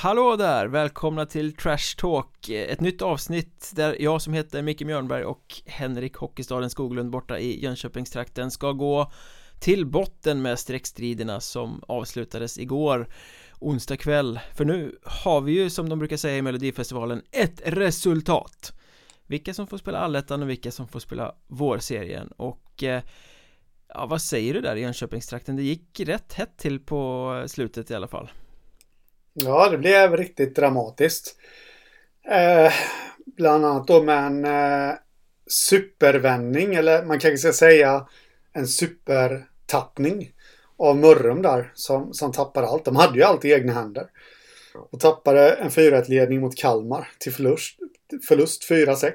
Hallå där! Välkomna till Trash Talk eh, Ett nytt avsnitt där jag som heter Micke Mjörnberg och Henrik Hockeystaden Skoglund borta i Jönköpingstrakten ska gå till botten med streckstriderna som avslutades igår onsdag kväll För nu har vi ju som de brukar säga i Melodifestivalen ett resultat Vilka som får spela allettan och vilka som får spela vårserien och eh, Ja vad säger du där i Jönköpingstrakten? Det gick rätt hett till på slutet i alla fall Ja, det blev riktigt dramatiskt. Eh, bland annat då med en eh, supervändning, eller man kanske ska säga en supertappning av Mörrum där som, som tappade allt. De hade ju allt i egna händer. Och tappade en 4-1-ledning mot Kalmar till förlust. Förlust 4-6,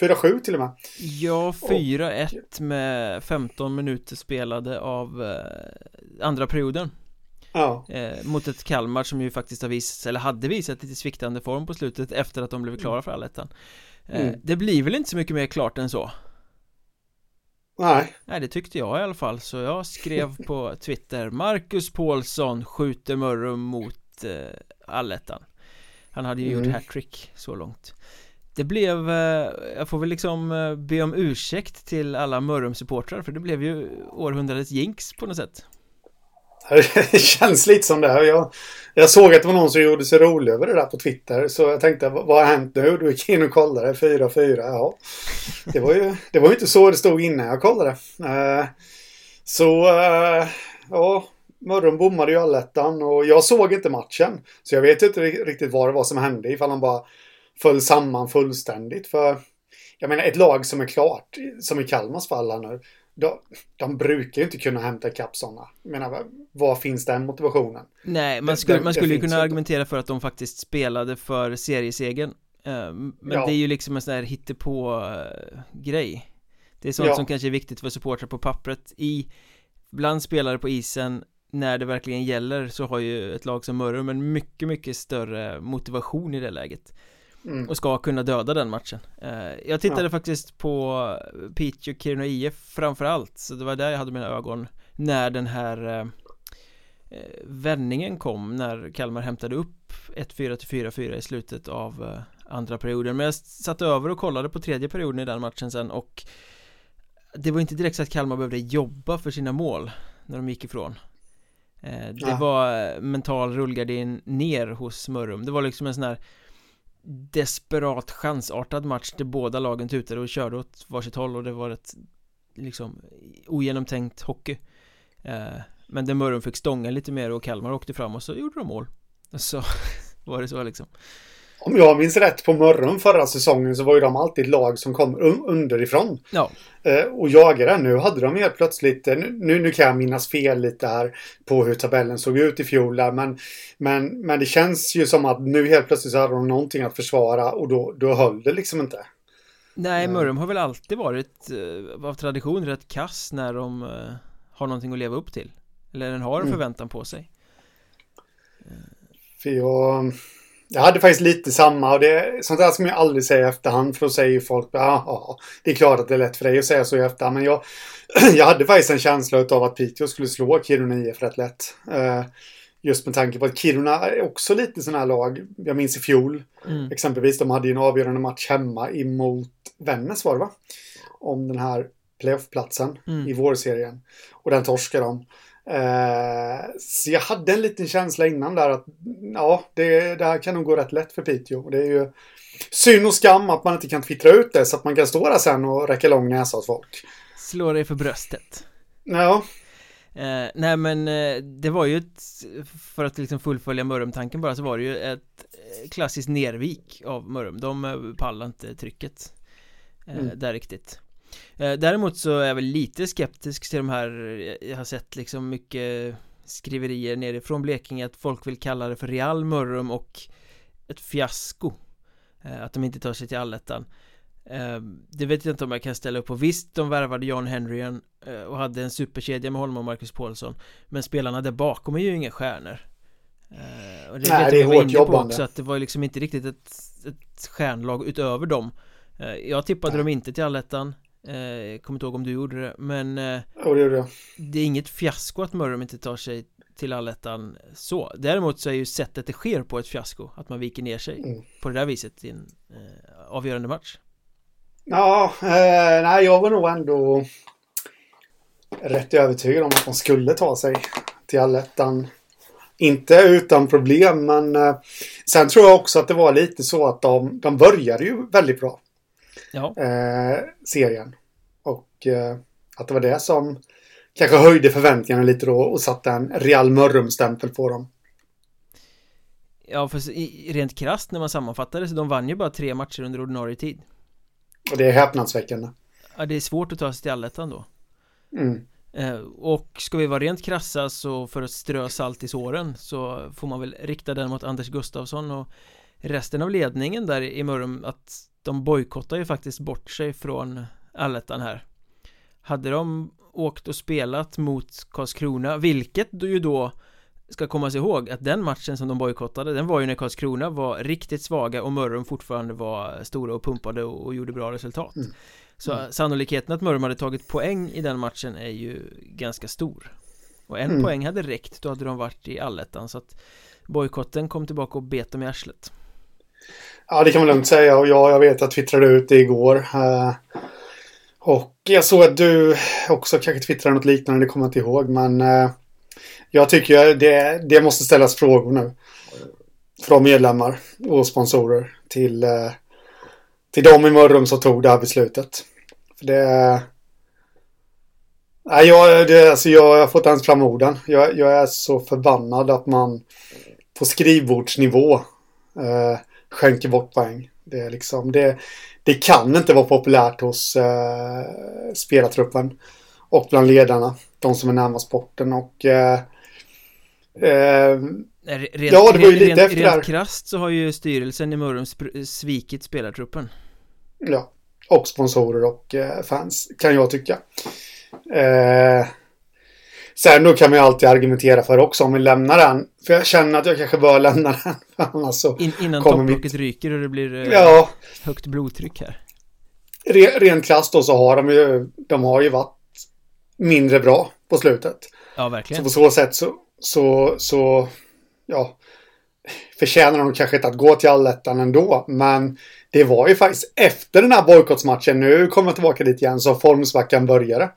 4-7 till och med. Ja, 4-1 med 15 minuter spelade av eh, andra perioden. Ja. Eh, mot ett Kalmar som ju faktiskt har visat, eller hade visat lite sviktande form på slutet efter att de blev klara för allettan eh, Mm. Det blir väl inte så mycket mer klart än så Nej. Nej det tyckte jag i alla fall så jag skrev på Twitter Marcus Paulsson skjuter Mörrum mot eh, allettan Han hade ju Mm. gjort hattrick så långt Det blev, eh, jag får väl liksom eh, be om ursäkt till alla Mörrum-supportrar för det blev ju århundradets jinx på något sätt Det känns lite som det. här. Jag, jag såg att det var någon som gjorde sig rolig över det där på Twitter. Så jag tänkte, vad har hänt nu? Du gick in och kollade. 4-4, ja. Det var, ju, det var inte så det stod innan jag kollade. Eh, så, eh, ja. Mörrum bommade ju allettan och jag såg inte matchen. Så jag vet inte riktigt vad det var som hände ifall han bara föll samman fullständigt. För jag menar ett lag som är klart, som i Kalmars fall här nu. De, de brukar ju inte kunna hämta ikapp sådana. Menar, var, finns den motivationen? Nej, man skulle, det- man skulle ju kunna argumentera för att de faktiskt spelade för seriesegern Eh, Men Ja. det är ju liksom en sån här hittepå-grej Det är sånt Ja. som kanske är viktigt för supportrar på pappret i Bland spelare på isen När det verkligen gäller så har ju ett lag som Mörrum en mycket, mycket större motivation i det läget Mm. och ska kunna döda den matchen Eh, Jag tittade Ja. faktiskt på Piteå Kiruna IF framförallt Så det var där jag hade mina ögon När den här eh, eh, vändningen kom När Kalmar hämtade upp 1-4 till 4-4 i slutet av andra perioden Men jag satt över och kollade på tredje perioden i den matchen sen och Det var inte direkt så att Kalmar behövde jobba för sina mål När de gick ifrån Det Ja. var mental rullgardin ner hos Mörrum Det var liksom en sån här desperat chansartad match där båda lagen tutade och körde åt varsitt håll och det var ett liksom ogenomtänkt hockey. Eh, Men där Mörrum fick stånga lite mer och Kalmar åkte fram och så gjorde de mål. Och så var det så liksom. Om jag minns rätt på Mörrum förra säsongen så var ju de alltid ett lag som kom un- underifrån. Ja, Eh, och jagade. Nu hade de helt plötsligt, eh, nu, nu kan jag minnas fel lite här på hur tabellen såg ut i fjol där, men, men, men det känns ju som att nu helt plötsligt så hade de någonting att försvara och då, då höll det liksom inte. nej Mm. Mörrum har väl alltid varit eh, av tradition rätt kass när de har någonting att leva upp till Eller den har en Mm. förväntan på sig För jag, jag hade faktiskt lite samma och det, sånt där ska man ju aldrig säga i efterhand för då säger ju folk ja, det är klart att det är lätt för dig att säga så i efterhand men jag, jag hade faktiskt en känsla av att Piteå skulle slå Kiruna IF rätt lätt. Eh, just med tanke på att Kiruna är också lite sån här lag, jag minns i fjol mm. exempelvis, de hade ju en avgörande match hemma emot Vännäs var det va? Om den här playoffplatsen Mm. i vårserien. Och den torskade de. Eh, så jag hade en liten känsla innan där att ja, det, det här kan nog gå rätt lätt för Piteå. Det är ju synd och skam att man inte kan twittra ut det så att man kan stå där sen och räcka lång näsa åt folk. Slå dig för bröstet Ja, Eh, nej men eh, det var ju ett, för att liksom fullfölja Mörrum-tanken bara så var det ju ett eh, klassiskt nervik av Mörrum De eh, pallade inte trycket eh, Mm. där riktigt Däremot så är jag väl lite skeptisk till de här eh, Jag har sett liksom mycket skriverier nerifrån Blekinge att folk vill kalla det för Real Mörrum och ett fiasko eh, Att de inte tar sig till allettan. Eh, Det vet jag inte om jag kan ställa upp på. Visst, de värvade John Henryen eh, och hade en superkedja med honom och Marcus Paulsson Men spelarna där bakom är ju inga stjärnor. Eh, Och det Nej, vet det är jag vi var hårt inne på jobbande. också att det var liksom inte riktigt ett, ett stjärnlag utöver dem. Eh, Jag tippade Nej. dem inte till allettan. Eh, Jag kommer inte ihåg om du gjorde det Men eh, och det gjorde jag. det är inget fiasko att Mörrum inte tar sig till allettan så Däremot så är ju sättet det sker på ett fiasko Att man viker ner sig mm. på det där viset i en eh, avgörande match Ja, eh, nej jag var nog ändå rätt övertygad om att de skulle ta sig till allettan. Inte utan problem, men eh, sen tror jag också att det var lite så att de, de började ju väldigt bra. Ja. Eh, serien. Och eh, att det var det som kanske höjde förväntningarna lite då och satte en Real Mörrum-stämpel på dem. Ja, för rent krasst när man sammanfattar det så de vann ju bara tre matcher under ordinarie tid. Och det är häpnadsväckande. Ja, det är svårt att ta sig till allettan då. Mm. Eh, och ska vi vara rent krassa så för att strö salt i såren så får man väl rikta den mot Anders Gustafsson och resten av ledningen där i Mörrum att de bojkottar ju faktiskt bort sig från allettan här. Hade de åkt och spelat mot Karlskrona, vilket du ju då ska komma sig ihåg att den matchen som de bojkottade den var ju när Karlskrona var riktigt svaga och Mörrum fortfarande var stora och pumpade och, och gjorde bra resultat mm. Så mm. sannolikheten att Mörrum hade tagit poäng i den matchen är ju ganska stor Och en mm. poäng hade räckt, då hade de varit i allettan så att Bojkotten kom tillbaka och bet dem i arslet Ja det kan man lugnt säga och ja, jag vet att jag twittrade ut det igår eh, Och jag såg att du också kanske twittrade något liknande, det kommer jag inte ihåg men eh, Jag tycker det, det måste ställas frågor nu Från medlemmar och sponsorer till eh, till de i Mörrum som tog det här beslutet. För det... Nej, jag, det, alltså jag, har fått ens fram orden. Jag, jag, är så förbannad att man på skrivbordsnivå eh, skänker bort poäng. Det, är liksom, det, det kan inte vara populärt hos eh, spelartruppen och bland ledarna. De som är närmast sporten och eh, eh, Rent, ja, det var ju lite rent, efter rent krasst så har ju styrelsen i Mörrum svikit spelartruppen ja, och sponsorer och eh, fans kan jag tycka. Eh, sen då kan man ju alltid argumentera för också om vi lämnar den. För jag känner att jag kanske bör lämna den. Annars så In, innan topplocket mitt... ryker och det blir eh, ja. högt blodtryck här. Re, rent krasst då så har de ju, de har ju varit mindre bra på slutet. Ja, verkligen. Så på så sätt så, så, så ja, förtjänar de kanske inte att gå till allettan ändå. Men det var ju faktiskt efter den här bojkottsmatchen, nu kommer jag tillbaka dit igen, som formsvackan började.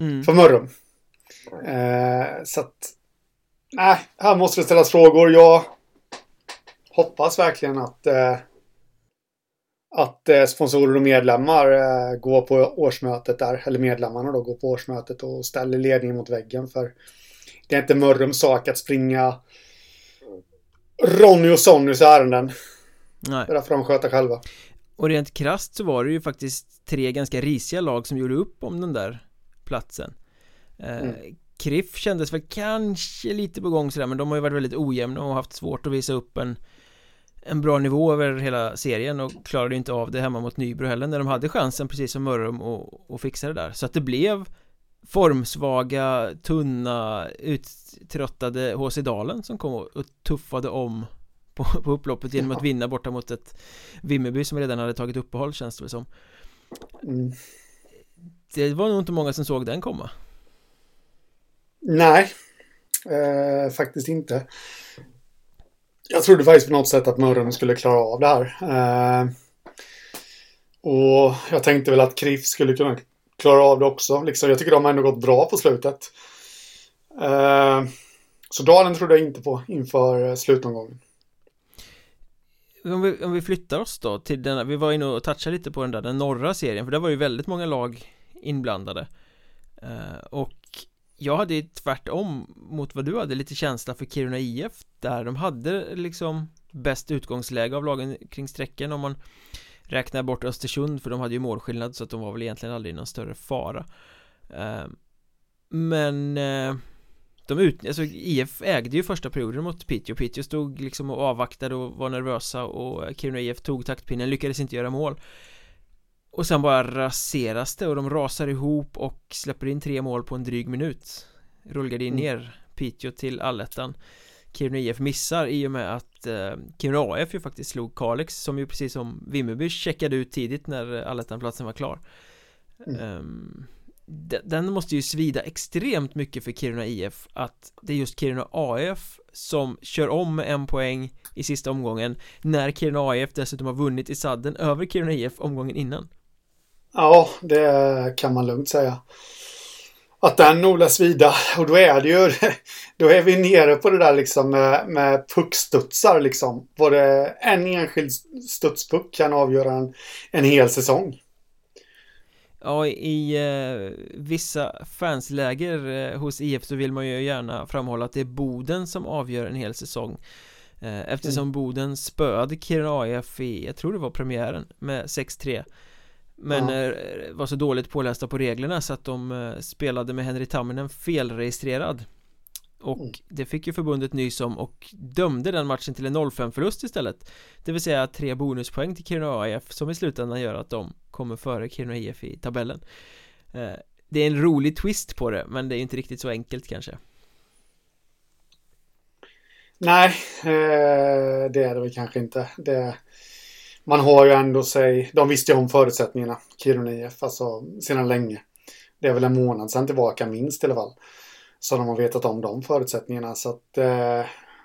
Mm. För Mörrum. Eh, så att, nej, här måste det ställas frågor. Jag hoppas verkligen att eh, att eh, sponsorer och medlemmar eh, går på årsmötet där, eller medlemmarna då går på årsmötet och ställer ledningen mot väggen för det är inte Mörrums sak att springa Ronny och Sonnys ärenden. Nej. Det där får de sköta själva. Och rent krast så var det ju faktiskt tre ganska risiga lag som gjorde upp om den där platsen. Eh, mm. Kriff kändes väl kanske lite på gång sådär men de har ju varit väldigt ojämna och haft svårt att visa upp en en bra nivå över hela serien och klarade inte av det hemma mot Nybro heller när de hade chansen precis som Mörrum och, och fixa det där. Så att det blev formsvaga, tunna, uttröttade HC Dalen som kom och tuffade om på, på upploppet genom att vinna borta mot ett Vimmerby som redan hade tagit uppehåll känns det väl som. Mm. Det var nog inte många som såg den komma Nej eh, Faktiskt inte Jag trodde faktiskt på något sätt att Mörrum skulle klara av det här eh, Och jag tänkte väl att Kriff skulle kunna klara av det också. Liksom, jag tycker de har ändå gått bra på slutet. Eh, så Dalen trodde jag inte på inför eh, slutomgången. Om vi, om vi flyttar oss då till den, vi var inne och touchade lite på den där, den norra serien, för där var ju väldigt många lag inblandade. Eh, och jag hade ju tvärtom mot vad du hade lite känsla för Kiruna IF där de hade liksom bäst utgångsläge av lagen kring strecken om man Räknar bort Östersund för de hade ju målskillnad så att de var väl egentligen aldrig någon större fara. Eh, men eh, de ut, alltså IF ägde ju första perioden mot Piteå. Piteå stod liksom och avvaktade och var nervösa och Kiruna IF tog taktpinnen, lyckades inte göra mål. Och sen bara raseras det och de rasar ihop och släpper in tre mål på en dryg minut Rullgardin mm. ner Piteå till allettan Kiruna IF missar i och med att eh, Kiruna AF ju faktiskt slog Kalix som ju precis som Vimmerby checkade ut tidigt när allettanplatsen var klar mm. um, den måste ju svida extremt mycket för Kiruna IF att det är just Kiruna AF som kör om en poäng i sista omgången när Kiruna AF dessutom har vunnit i sadden över Kiruna IF omgången innan. Ja, det kan man lugnt säga. Att den lär svida och då är det ju, då är vi nere på det där liksom med, med puckstudsar liksom. Det en enskild studspuck kan avgöra en, en hel säsong. Ja, i eh, vissa fansläger eh, hos IF så vill man ju gärna framhålla att det är Boden som avgör en hel säsong eh, Eftersom mm. Boden spöade Kiruna AIF i, jag tror det var premiären, med 6-3 Men ja. Eh, var så dåligt pålästa på reglerna så att de eh, spelade med Henry Tamminen felregistrerad. Och mm. det fick ju förbundet nys om och dömde den matchen till en 0-5 förlust istället. Det vill säga tre bonuspoäng till Kiruna AIF som i slutändan gör att de kommer före Kiruna IF i tabellen. Eh, Det är en rolig twist på det men det är inte riktigt så enkelt kanske. Nej, det är det väl kanske inte. Det, Man har ju ändå sig De visste ju om förutsättningarna Kiruna IF alltså sedan länge Det är väl en månad sedan tillbaka minst i alla fall så de har vetat om de förutsättningarna så att eh,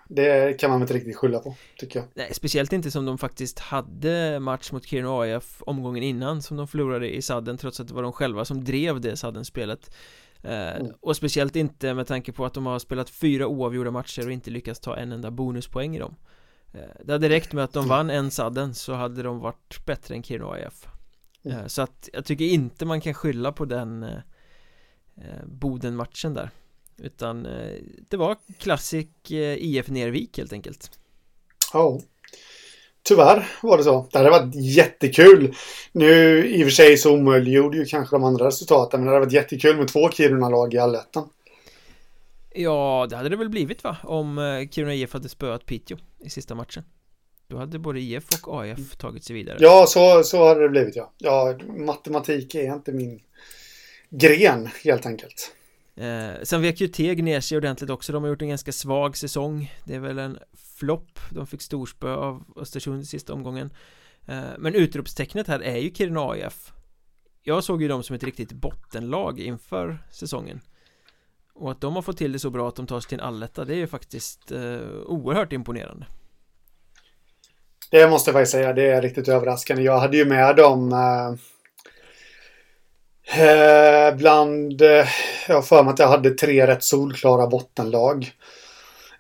det kan man inte riktigt skylla på, tycker jag. Nej, speciellt inte som de faktiskt hade match mot Kiruna AIF omgången innan som de förlorade i sadden trots att det var de själva som drev det sadden-spelet. Eh, mm. Och speciellt inte med tanke på att de har spelat fyra oavgjorda matcher och inte lyckats ta en enda bonuspoäng i dem. Eh, det hade räckt med att de vann en sadden så hade de varit bättre än Kiruna AIF. Mm. Eh, så att jag tycker inte man kan skylla på den eh, Boden-matchen där. Utan eh, det var klassik eh, IF Nervik helt enkelt Ja Tyvärr var det så. Det hade varit jättekul. Nu i och för sig så omöjliggjorde ju kanske de andra resultaten. Men det hade varit jättekul med två Kiruna-lag i allettan. Ja, det hade det väl blivit va? Om eh, Kiruna IF hade spöat Piteå i sista matchen. Då hade både IF och AIF tagit sig vidare. Ja, så, så hade det blivit ja. Ja, matematik är inte min gren helt enkelt. Eh, sen vek ju Teg ner sig ordentligt också, de har gjort en ganska svag säsong Det är väl en flopp, de fick storspö av Östersund i sista omgången eh, Men utropstecknet här är ju Kiruna AIF Jag såg ju dem som ett riktigt bottenlag inför säsongen och att de har fått till det så bra att de tar sig till en alletta, det är ju faktiskt eh, oerhört imponerande Det måste jag faktiskt säga, det är riktigt överraskande Jag hade ju med dem eh, eh bland, eh, jag har för mig att jag hade tre rätt solklara bottenlag.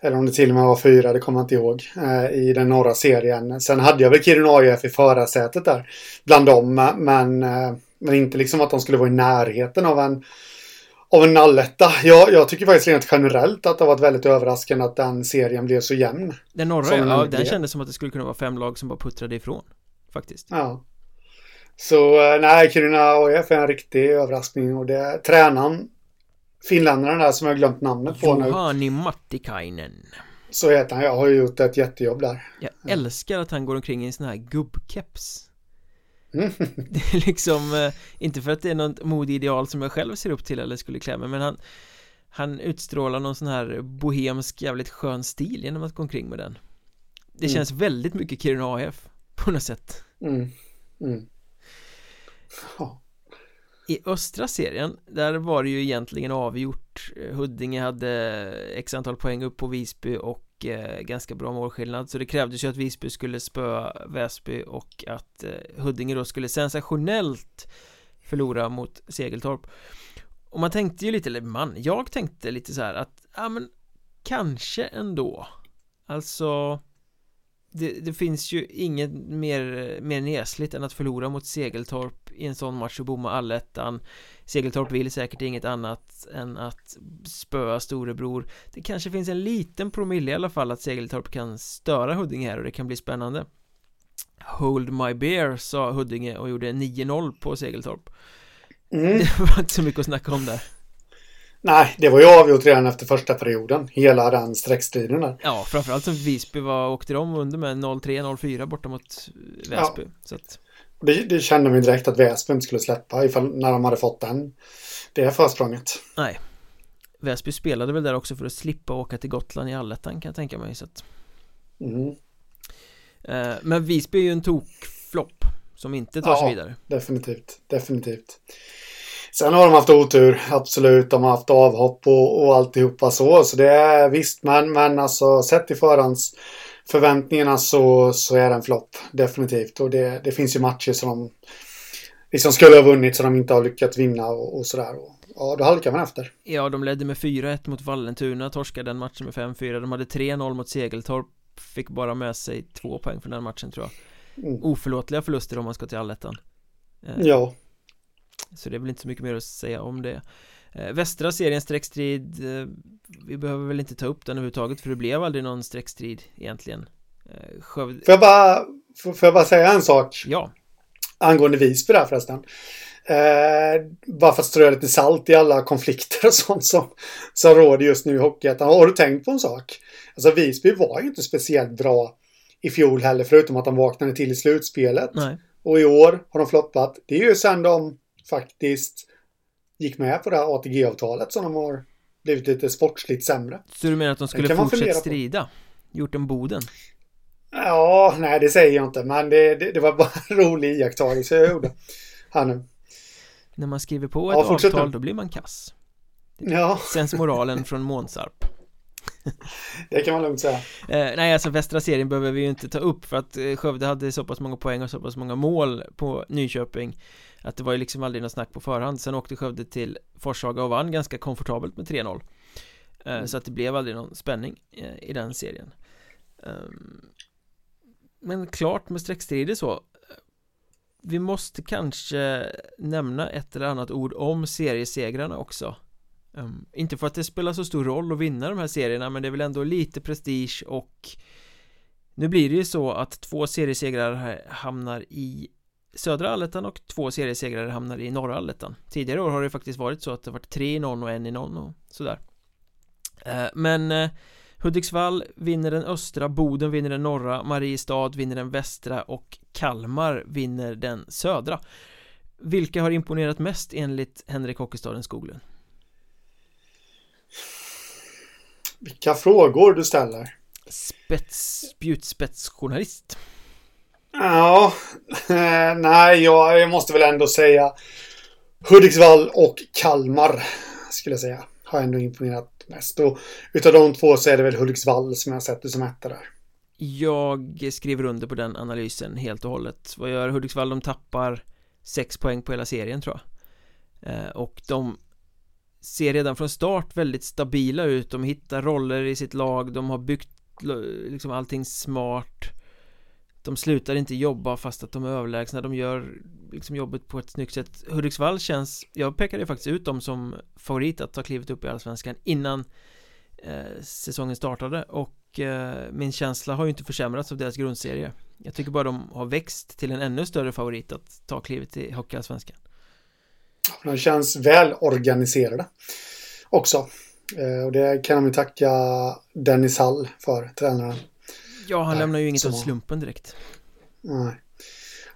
Eller om det till och med var fyra, det kommer jag inte ihåg. Eh, I den norra serien. Sen hade jag väl Kiruna AIF i förarsätet där. Bland dem, eh, men, eh, men inte liksom att de skulle vara i närheten av en av en nalletta. Jag, jag tycker faktiskt rent generellt att det har varit väldigt överraskande att den serien blev så jämn. Den norra, ja, den kändes som att det skulle kunna vara fem lag som bara puttrade ifrån. Faktiskt. Ja. Så eh, nej, Kiruna AIF är en riktig överraskning och det är tränaren, finländaren där som jag glömt namnet på nu. Juhani Mattikainen. Så heter han, jag har ju gjort ett jättejobb där. Jag älskar att han går omkring i en sån här gubbkeps. Mm. Det är liksom, eh, inte för att det är något modeideal som jag själv ser upp till eller skulle klä mig, men han Han utstrålar någon sån här bohemsk jävligt skön stil genom att gå omkring med den Det mm. känns väldigt mycket Kiruna AF på något sätt mm. Mm. I östra serien, där var det ju egentligen avgjort Huddinge hade x antal poäng upp på Visby och eh, ganska bra målskillnad. Så det krävdes ju att Visby skulle spöa Väsby och att eh, Huddinge då skulle sensationellt förlora mot Segeltorp. Och man tänkte ju lite, eller man, jag tänkte lite så här att, ja men kanske ändå. Alltså det, det, finns ju inget mer, mer nesligt än att förlora mot Segeltorp i en sån match och bomma allettan Segeltorp vill säkert inget annat än att spöa storebror Det kanske finns en liten promille i alla fall att Segeltorp kan störa Huddinge här och det kan bli spännande Hold my beer sa Huddinge och gjorde 9-0 på Segeltorp mm. Det var inte så mycket att snacka om där Nej, det var ju avgjort redan efter första perioden. Hela den streckstriden där. Ja, framförallt som Visby var, åkte de under med 0-3-0-4 borta mot Väsby. Ja. Så att... det, det kände man direkt att Väsby inte skulle släppa ifall, när de hade fått den, det försprånget. Nej. Väsby spelade väl där också för att slippa åka till Gotland i allettan kan jag tänka mig. Så att... Mm. Eh, men Visby är ju en tokflopp som inte tar ja, sig vidare. definitivt. Definitivt. Sen har de haft otur, absolut. De har haft avhopp och, och alltihopa så. Så det är visst, men, men alltså sett i förhands förväntningarna så, så är det en flopp. Definitivt. Och det, det finns ju matcher som de liksom skulle ha vunnit som de inte har lyckats vinna och, och sådär. Ja, då halkar man efter. Ja, de ledde med 4-1 mot Vallentuna, torskade den matchen med 5-4. De hade 3-0 mot Segeltorp, fick bara med sig två poäng från den matchen tror jag. Mm. Oförlåtliga förluster om man ska till allettan. Eh, ja. Så det är väl inte så mycket mer att säga om det. Eh, västra serien streckstrid eh, Vi behöver väl inte ta upp den överhuvudtaget för det blev aldrig någon streckstrid egentligen Skövde... Får jag bara, får jag bara säga en sak? Ja Angående Visby där förresten Eh, bara för att strö lite salt i alla konflikter och sånt som, som råder just nu i Hockeyettan. Har du tänkt på en sak? Alltså Visby var ju inte speciellt bra i fjol heller, förutom att de vaknade till i slutspelet. Nej. Och i år har de floppat. Det är ju sen de faktiskt gick med på det här ATG-avtalet som de har blivit lite sportsligt sämre. Så du menar att de skulle fortsätta strida? Gjort en Boden? Ja, nej det säger jag inte, men det, det, det var bara en rolig iakttagelse jag gjorde här nu. När man skriver på ett ja, avtal då blir man kass Ja Sensmoralen från Månsarp Det kan man lugnt säga eh, Nej alltså västra serien behöver vi ju inte ta upp för att eh, Skövde hade så pass många poäng och så pass många mål på Nyköping Att det var ju liksom aldrig något snack på förhand. Sen åkte Skövde till Forshaga och vann ganska komfortabelt med 3-0 eh, mm. Så att det blev aldrig någon spänning eh, i den serien. Ehm, Men klart med streckstrider så vi måste kanske nämna ett eller annat ord om seriesegrarna också. Um, Inte för att det spelar så stor roll att vinna de här serierna men det är väl ändå lite prestige och Nu blir det ju så att två seriesegrar hamnar i Södra allettan och två seriesegrar hamnar i norra allettan. Tidigare år har det faktiskt varit så att det varit tre i någon och en i någon och sådär. Uh, Men uh, Hudiksvall vinner den östra, Boden vinner den norra, Mariestad vinner den västra och Kalmar vinner den södra. Vilka har imponerat mest enligt Henrik Hockeystaden Skoglund? Vilka frågor du ställer. Spets, spjutspetsjournalist Ja, eh, nej, jag, jag måste väl ändå säga Hudiksvall och Kalmar skulle jag säga har ändå imponerat mest. Och utav de två så är det väl Hudiksvall som jag sätter som etta där. Jag skriver under på den analysen helt och hållet. Vad gör Hudiksvall? De tappar sex poäng på hela serien tror jag. Eh, och de ser redan från start väldigt stabila ut. De hittar roller i sitt lag. De har byggt liksom allting smart. De slutar inte jobba fast att de är överlägsna. De gör liksom jobbet på ett snyggt sätt. Hudiksvall känns, jag pekade faktiskt ut dem som favorit att ta klivet upp i Allsvenskan innan eh, säsongen startade och eh, min känsla har ju inte försämrats av deras grundserie jag tycker bara de har växt till en ännu större favorit att ta klivet i Hockeyallsvenskan de känns väl organiserade också eh, och det kan vi tacka Dennis Hall för, tränaren Ja, han lämnar ju inget åt slumpen direkt Nej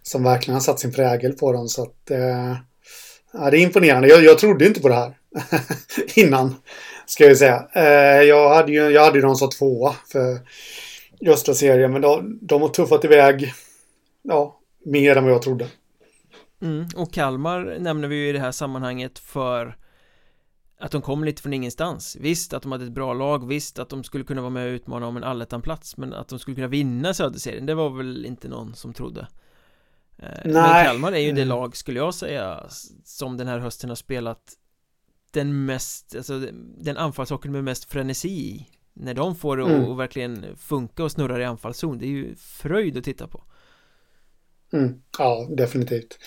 som verkligen har satt sin prägel på dem så att eh, ja, det är imponerande. Jag, jag trodde inte på det här innan. Ska jag säga. Eh, jag hade ju jag hade dem som tvåa för östra serien. Men de, de har tuffat iväg ja, mer än vad jag trodde. Mm, och Kalmar nämner vi ju i det här sammanhanget för att de kom lite från ingenstans. Visst att de hade ett bra lag, visst att de skulle kunna vara med och utmana om en allettan-plats Men att de skulle kunna vinna Söderserien, det var väl inte någon som trodde. Eh, Nej. Men Kalmar är ju det lag, skulle jag säga, som den här hösten har spelat den mest, alltså den anfallshockeyn med mest frenesi i. När de får det mm. att verkligen funka och snurra i anfallszon Det är ju fröjd att titta på mm. Ja, definitivt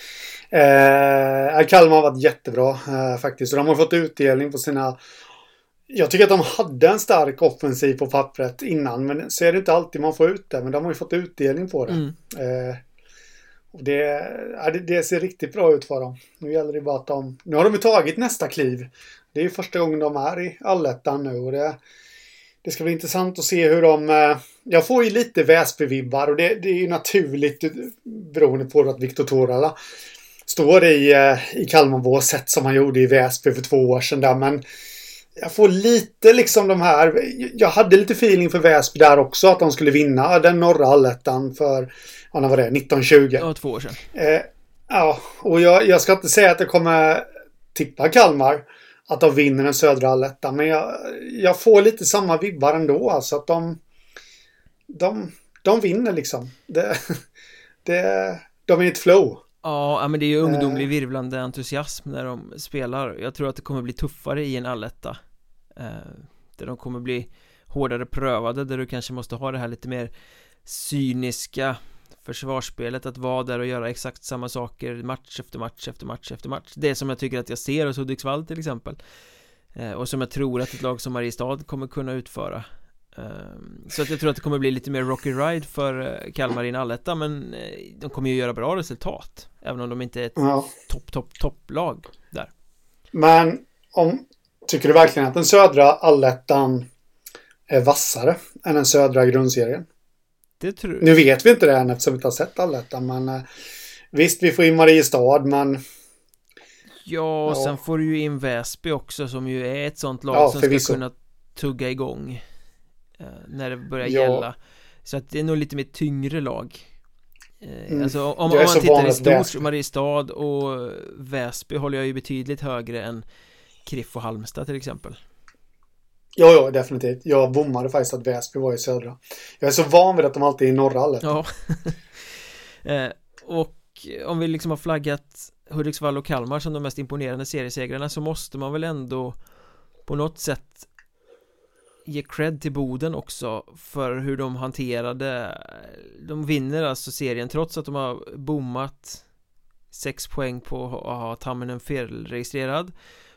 eh, Kalmar har varit jättebra eh, faktiskt och de har fått utdelning på sina jag tycker att de hade en stark offensiv på pappret innan men så är det inte alltid man får ut det men de har ju fått utdelning på det mm. eh, och det, ja, det, det, ser riktigt bra ut för dem. Nu gäller det bara att de... Nu har de ju tagit nästa kliv. Det är ju första gången de är i allettan nu och det, det ska bli intressant att se hur de... Eh, jag får ju lite Väsby-vibbar och det, det, är ju naturligt beroende på att Viktor Torala står i, eh, i Kalmarbåset som han gjorde i Väsby för två år sedan där men jag får lite liksom de här, jag hade lite feeling för Väsby där också att de skulle vinna den norra allettan för, ja när var det, 1920? Ja, två år sedan. Eh, ja, och jag, jag ska inte säga att det kommer tippar Kalmar att de vinner den södra allettan. Men jag, jag får lite samma vibbar ändå. Alltså att de, de, de vinner liksom. Det, det, de är i ett flow. Ja, men det är ju ungdomlig eh. virvlande entusiasm när de spelar Jag tror att det kommer bli tuffare i en alletta eh, Där de kommer bli hårdare prövade Där du kanske måste ha det här lite mer cyniska försvarsspelet att vara där och göra exakt samma saker match efter match efter match efter match. Det som jag tycker att jag ser hos Hudiksvall till exempel. Eh, Och som jag tror att ett lag som Mariestad kommer kunna utföra. Ehm, så att jag tror att det kommer bli lite mer rocky ride för eh, Kalmar i en alletta men eh, de kommer ju göra bra resultat. Även om de inte är ett ja. topp, topp, topplag där. Men om Tycker du verkligen att den södra allettan är vassare än den södra grundserien? Det tror Nu vet vi inte det än eftersom vi inte har sett allettan men eh, Visst, vi får in Mariestad men Ja, och ja. sen får du ju in Väsby också som ju är ett sånt lag ja, som ska kunna tugga igång Eh, när det börjar ja. gälla Så att det är nog lite mer tyngre lag eh, mm. Alltså om, om man tittar i stort, Mariestad och Väsby håller jag ju betydligt högre än Kriff och Halmstad till exempel Ja, ja, definitivt. Jag bommade faktiskt att Väsby var i södra. Jag är så van vid att de alltid är i norra allet. Ja. eh, och om vi liksom har flaggat Hudiksvall och Kalmar som de mest imponerande seriesegrarna så måste man väl ändå på något sätt ge cred till Boden också för hur de hanterade De vinner alltså serien trots att de har bommat Sex poäng på att ha Tamminen felregistrerad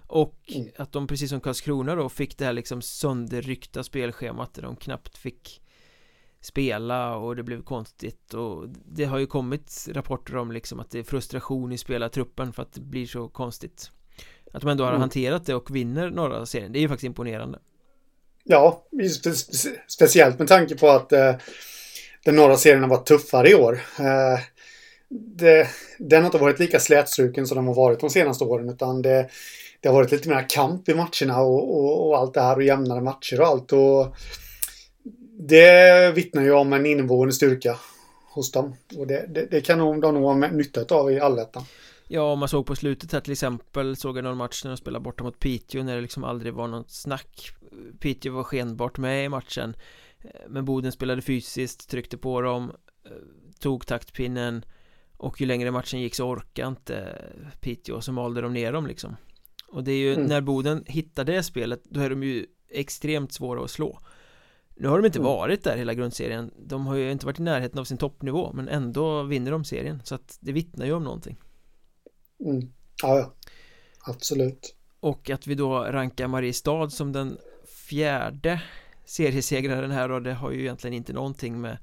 och mm. att de precis som Karlskrona då fick det här liksom sönderryckta spelschemat där de knappt fick spela och det blev konstigt och det har ju kommit rapporter om liksom att det är frustration i spelartruppen för att det blir så konstigt Att de ändå har mm. hanterat det och vinner norra serien, det är ju faktiskt imponerande Ja, spe speciellt med tanke på att eh, den norra serien har varit tuffare i år. Eh, det, den har inte varit lika slätstruken som de har varit de senaste åren utan det, det har varit lite mer kamp i matcherna och, och, och, allt det här och jämnare matcher och allt. Och det vittnar ju om en inneboende styrka hos dem. Och det, det, det kan de nog ha nytta av i allettan. Ja, om man såg på slutet här till exempel såg jag någon match när de spelade borta mot Piteå när det liksom aldrig var något snack Piteå var skenbart med i matchen eh, Men Boden spelade fysiskt, tryckte på dem eh, Tog taktpinnen Och ju längre matchen gick så orkade inte Piteå så malde de ner dem liksom och det är ju mm. när Boden hittar det spelet Då är de ju extremt svåra att slå Nu har de inte mm. varit där hela grundserien De har ju inte varit i närheten av sin toppnivå Men ändå vinner de serien Så att det vittnar ju om någonting Mm. Ja, ja. Absolut. Och att vi då rankar Mariestad som den fjärde seriesegraren här och det har ju egentligen inte någonting med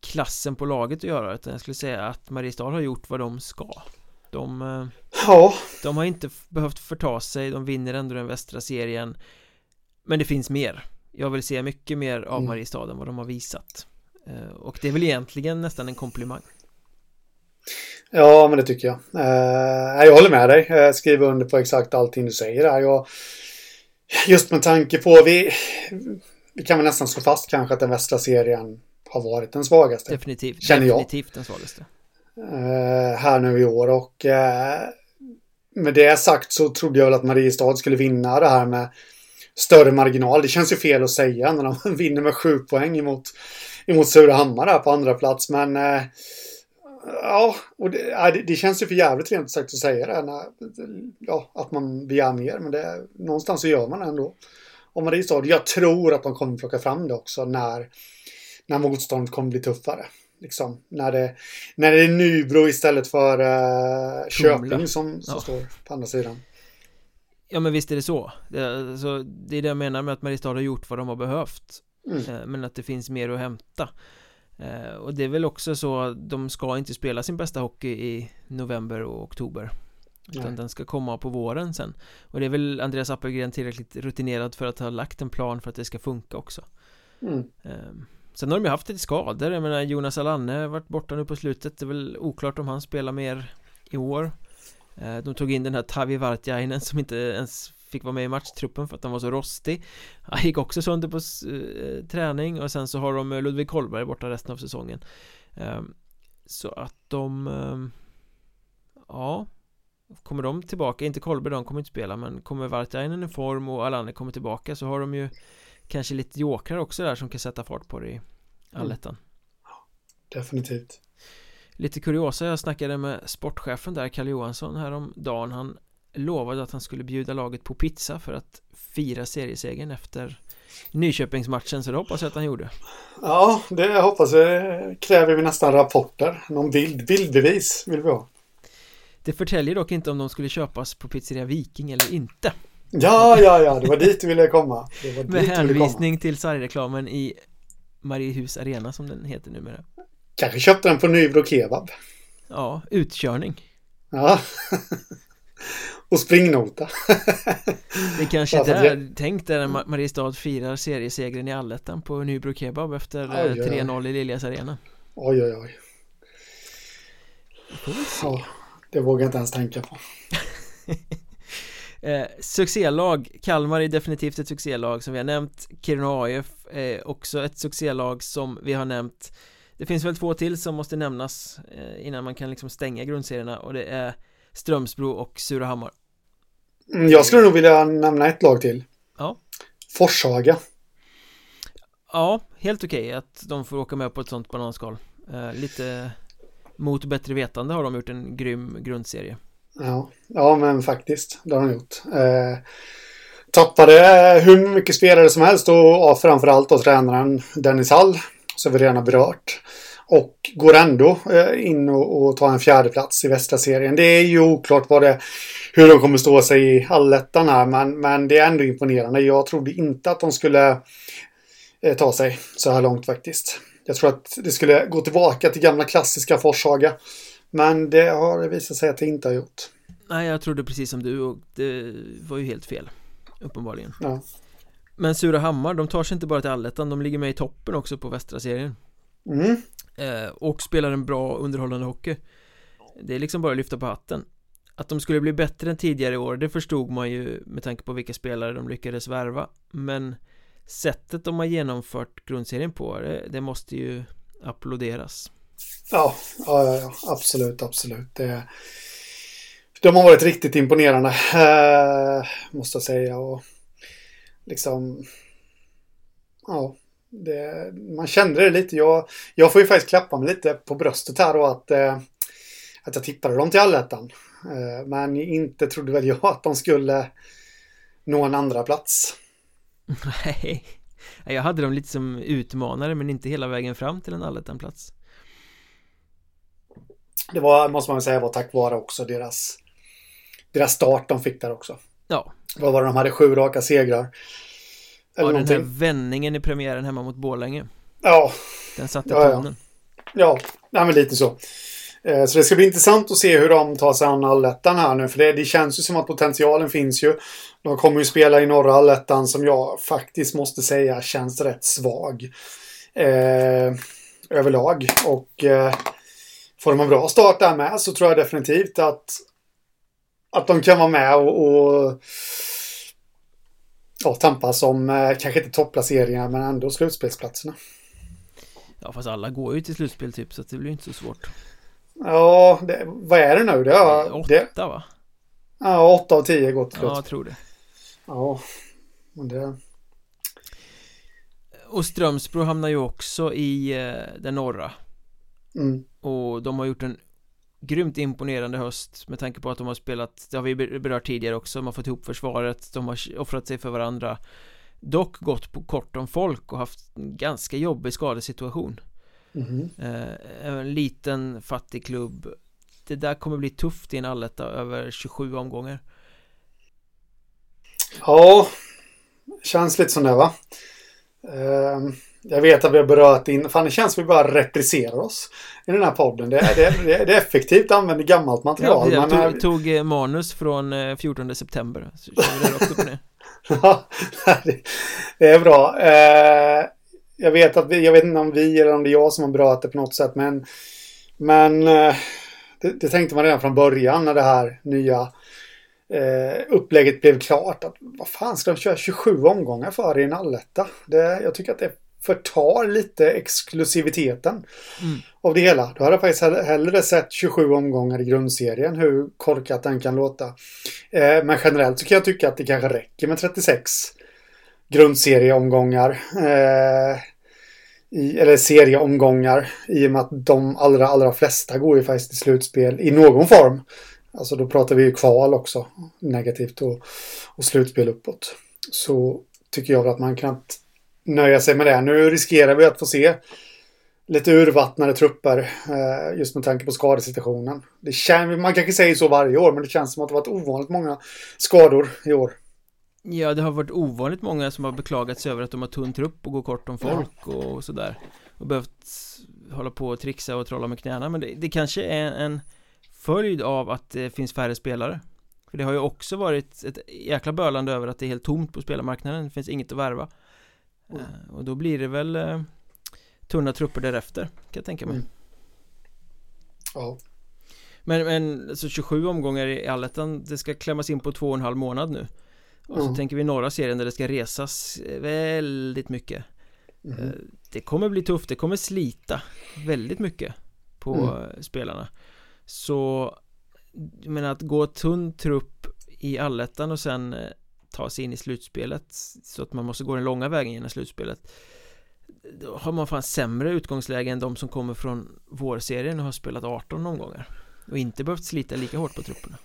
klassen på laget att göra utan jag skulle säga att Mariestad har gjort vad de ska de, eh, ja. de har inte behövt förta sig, de vinner ändå den västra serien Men det finns mer Jag vill se mycket mer av mm. Mariestad än vad de har visat eh, Och det är väl egentligen nästan en komplimang Ja, men det tycker jag. Eh, jag håller med dig. Jag skriver under på exakt allting du säger där. Jag, just med tanke på, vi, vi kan väl nästan slå fast kanske att den västra serien har varit den svagaste. Definitivt. Känner jag. Definitivt den svagaste. Eh, här nu i år och eh, med det sagt så trodde jag väl att Mariestad skulle vinna det här med större marginal. Det känns ju fel att säga när de vinner med sju poäng emot, emot Surahammar här på andra plats. Men eh, Ja, och det, eh, ja, det, känns ju för jävligt rent sagt att säga det. När, ja, att man begär mer, men det, någonstans så gör man det ändå. Om Mariestad, jag tror att de kommer plocka fram det också när, när motståndet kommer bli tuffare. Liksom, när, det, när det är Nybro istället för uh, Köping som, som ja. står på andra sidan. Ja men visst är det så det, alltså, det är det jag menar med att Mariestad har gjort vad de har behövt mm. Eh, men att det finns mer att hämta Eh, och det är väl också så att de ska inte spela sin bästa hockey i november och oktober utan Nej. den ska komma på våren sen och det är väl Andreas Appelgren tillräckligt rutinerad för att ha lagt en plan för att det ska funka också mm. Ehm, sen har de ju haft lite skador, jag menar Jonas Alanne har varit borta nu på slutet. Det är väl oklart om han spelar mer i år. Eh, de tog in den här Tavi Vartiainen som inte ens fick vara med i matchtruppen för att han var så rostig. Han gick också sönder på eh, träning och sen så har de eh, Ludvig Kollberg borta resten av säsongen. Ehm, så att de ehm, Ja. Kommer de tillbaka, inte Kollberg, de kommer inte spela men kommer Vartiainen i form och Alanne kommer tillbaka så har de ju kanske lite jokrar också där som kan sätta fart på det i allettan mm. Definitivt. Lite kuriosa, jag snackade med sportchefen där, Kalle Johansson, häromdagen Han lovade att han skulle bjuda laget på pizza för att fira seriesegern efter Nyköpingsmatchen, så det hoppas jag att han gjorde. Ja, det hoppas vi, kräver vi nästan rapporter. Någon bild, bildbevis vill vi ha. Det förtäljer dock inte om de skulle köpas på pizzeria Viking eller inte Ja, ja, ja, det var dit du ville komma. Med hänvisning till sargreklamen i Mariehus Arena som den heter numera. Kanske köpte den på Nybro Kebab. Ja, utkörning. Ja. Och springnota. Det kanske är jag... tänkt där Mariestad firar seriesegern i allettan på Nybro Kebab efter 3-0 i Liljas Arena. Oj, oj, oj. Ja, det vågar jag inte ens tänka på Eh, succélag, Kalmar är definitivt ett succélag som vi har nämnt Kiruna AIF är också ett succélag som vi har nämnt. Det finns väl två till som måste nämnas eh, innan man kan liksom stänga grundserierna och det är Strömsbro och Surahammar. Mm, Jag skulle nog vilja nämna ett lag till. Ja. Forshaga. Ja, helt okej okay att de får åka med på ett sånt bananskal. Eh, Lite mot bättre vetande har de gjort en grym grundserie Ja, ja men faktiskt. Det har de gjort. Eh, tappade eh, hur mycket spelare som helst och framförallt då tränaren Dennis Hall, som vi redan har berört. Och går ändå eh, in och, och tar en fjärde plats i västra serien. Det är ju oklart vad det, hur de kommer stå sig i allettan här, men, men det är ändå imponerande. Jag trodde inte att de skulle eh, ta sig så här långt faktiskt. Jag tror att det skulle gå tillbaka till gamla klassiska Forshaga. Men det har visat sig att det inte har gjort. Nej, jag trodde precis som du och det var ju helt fel. Uppenbarligen. Ja. Men Surahammar, de tar sig inte bara till allettan, de ligger med i toppen också på västra serien. Mm. Eh, och spelar en bra underhållande hockey. Det är liksom bara att lyfta på hatten. Att de skulle bli bättre än tidigare år, det förstod man ju med tanke på vilka spelare de lyckades värva. Men sättet de har genomfört grundserien på, det, det måste ju applåderas. Ja, ja, ja, absolut, absolut. Det, de har varit riktigt imponerande, eh, måste jag säga. Och liksom, ja, det, man kände det lite. Jag, jag får ju faktiskt klappa mig lite på bröstet här då att, eh, att jag tippade dem till allettan. Eh, men inte trodde väl jag att de skulle nå en andra plats. Nej, jag hade dem lite som utmanare men inte hela vägen fram till en allettan-plats det var, måste man säga, var tack vare också deras, deras start de fick där också. Ja. Vad var det, de hade sju raka segrar. Eller ja, någonting. den här vändningen i premiären hemma mot Borlänge. Ja. Den satte ja, tonen. Ja, ja men lite så. Eh, så det ska bli intressant att se hur de tar sig an allettan här nu. För det, det känns ju som att potentialen finns ju. De kommer ju spela i norra allettan som jag faktiskt måste säga känns rätt svag. Eh, överlag. Och eh, får de en bra start där med så tror jag definitivt att, att de kan vara med och, och ja, tampas om, eh, kanske inte topplaceringar men ändå slutspelsplatserna. Ja fast alla går ju till slutspel typ så det blir inte så svårt. Ja, det, vad är det nu? Det är, åtta det, va? Ja, åtta av tio går slut. Ja, jag tror det. Ja, men det... Och Strömsbro hamnar ju också i eh, den norra. Mm. Och de har gjort en grymt imponerande höst med tanke på att de har spelat, det har vi berört tidigare också, de har fått ihop försvaret, de har offrat sig för varandra. Dock gått på kort om folk och haft en ganska jobbig skadesituation. Mm. En liten fattig klubb. Det där kommer bli tufft i en alletta över 27 omgångar. Ja Känns lite det va? Eh, jag vet att vi har berört in, fan det känns som vi bara repriserar oss i den här podden. Det är, det är, det är effektivt, använder gammalt material. Ja, jag tog, tog, eh, manus från 14 eh, september. Så kör vi det också på det. ja, det är bra. Eh, jag vet att vi, jag vet inte om vi eller om det är jag som har berört det på något sätt, men men det, det tänkte man redan från början när det här nya eh, upplägget blev klart. Att, vad fan ska de köra 27 omgångar för i en alletta? Jag tycker att det är förtar lite exklusiviteten mm. av det hela. Då hade jag faktiskt hellre sett 27 omgångar i grundserien, hur korkat den kan låta. Eh, men generellt så kan jag tycka att det kanske räcker med 36 grundserieomgångar. Eh, i, eller serieomgångar i och med att de allra, allra flesta går ju faktiskt till slutspel i någon form. Alltså då pratar vi ju kval också, negativt och, och slutspel uppåt. Så tycker jag att man kan nöja sig med det. Nu riskerar vi att få se lite urvattnade trupper eh, just med tanke på skadesituationen. Det kän, man kanske säger så varje år, men det känns som att det varit ovanligt många skador i år. Ja, det har varit ovanligt många som har beklagat sig över att de har tunn trupp och går kort om folk ja. och sådär och behövt hålla på och trixa och trolla med knäna men det, det kanske är en följd av att det finns färre spelare för det har ju också varit ett jäkla bölande över att det är helt tomt på spelarmarknaden Det finns inget att värva mm. Och då blir det väl uh, tunna trupper därefter Kan jag tänka mig mm. Ja Men, men alltså 27 omgångar i allettan Det ska klämmas in på två och en halv månad nu Och mm. så tänker vi norra serien där det ska resas väldigt mycket uh, Det kommer bli tufft, det kommer slita väldigt mycket På mm. spelarna Så menar att gå tunn trupp i allettan och sen eh, ta sig in i slutspelet så att man måste gå den långa vägen genom slutspelet då har man fan sämre utgångsläge än de som kommer från vårserien och har spelat 18 omgångar och inte behövt slita lika hårt på trupperna.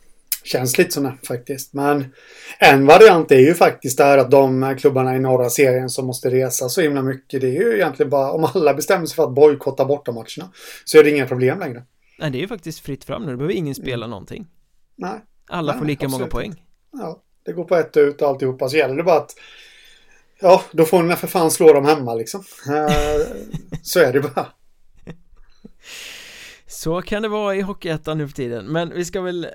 Känns lite sådär faktiskt. Men en variant är ju faktiskt där att de klubbarna i norra serien som måste resa så himla mycket det är ju egentligen bara om alla bestämmer sig för att bojkotta bortamatcherna så är det inga problem längre. Nej det är ju faktiskt fritt fram nu, då behöver ingen spela mm. någonting. Nej. Alla Nej, får lika många poäng. Ja, det går på ett ut och alltihopa. Så gäller det bara att Ja, då får ni för fan slå dem hemma liksom. Eh, så är det bara. Så kan det vara i Hockeyettan nu för tiden. Men vi ska väl eh,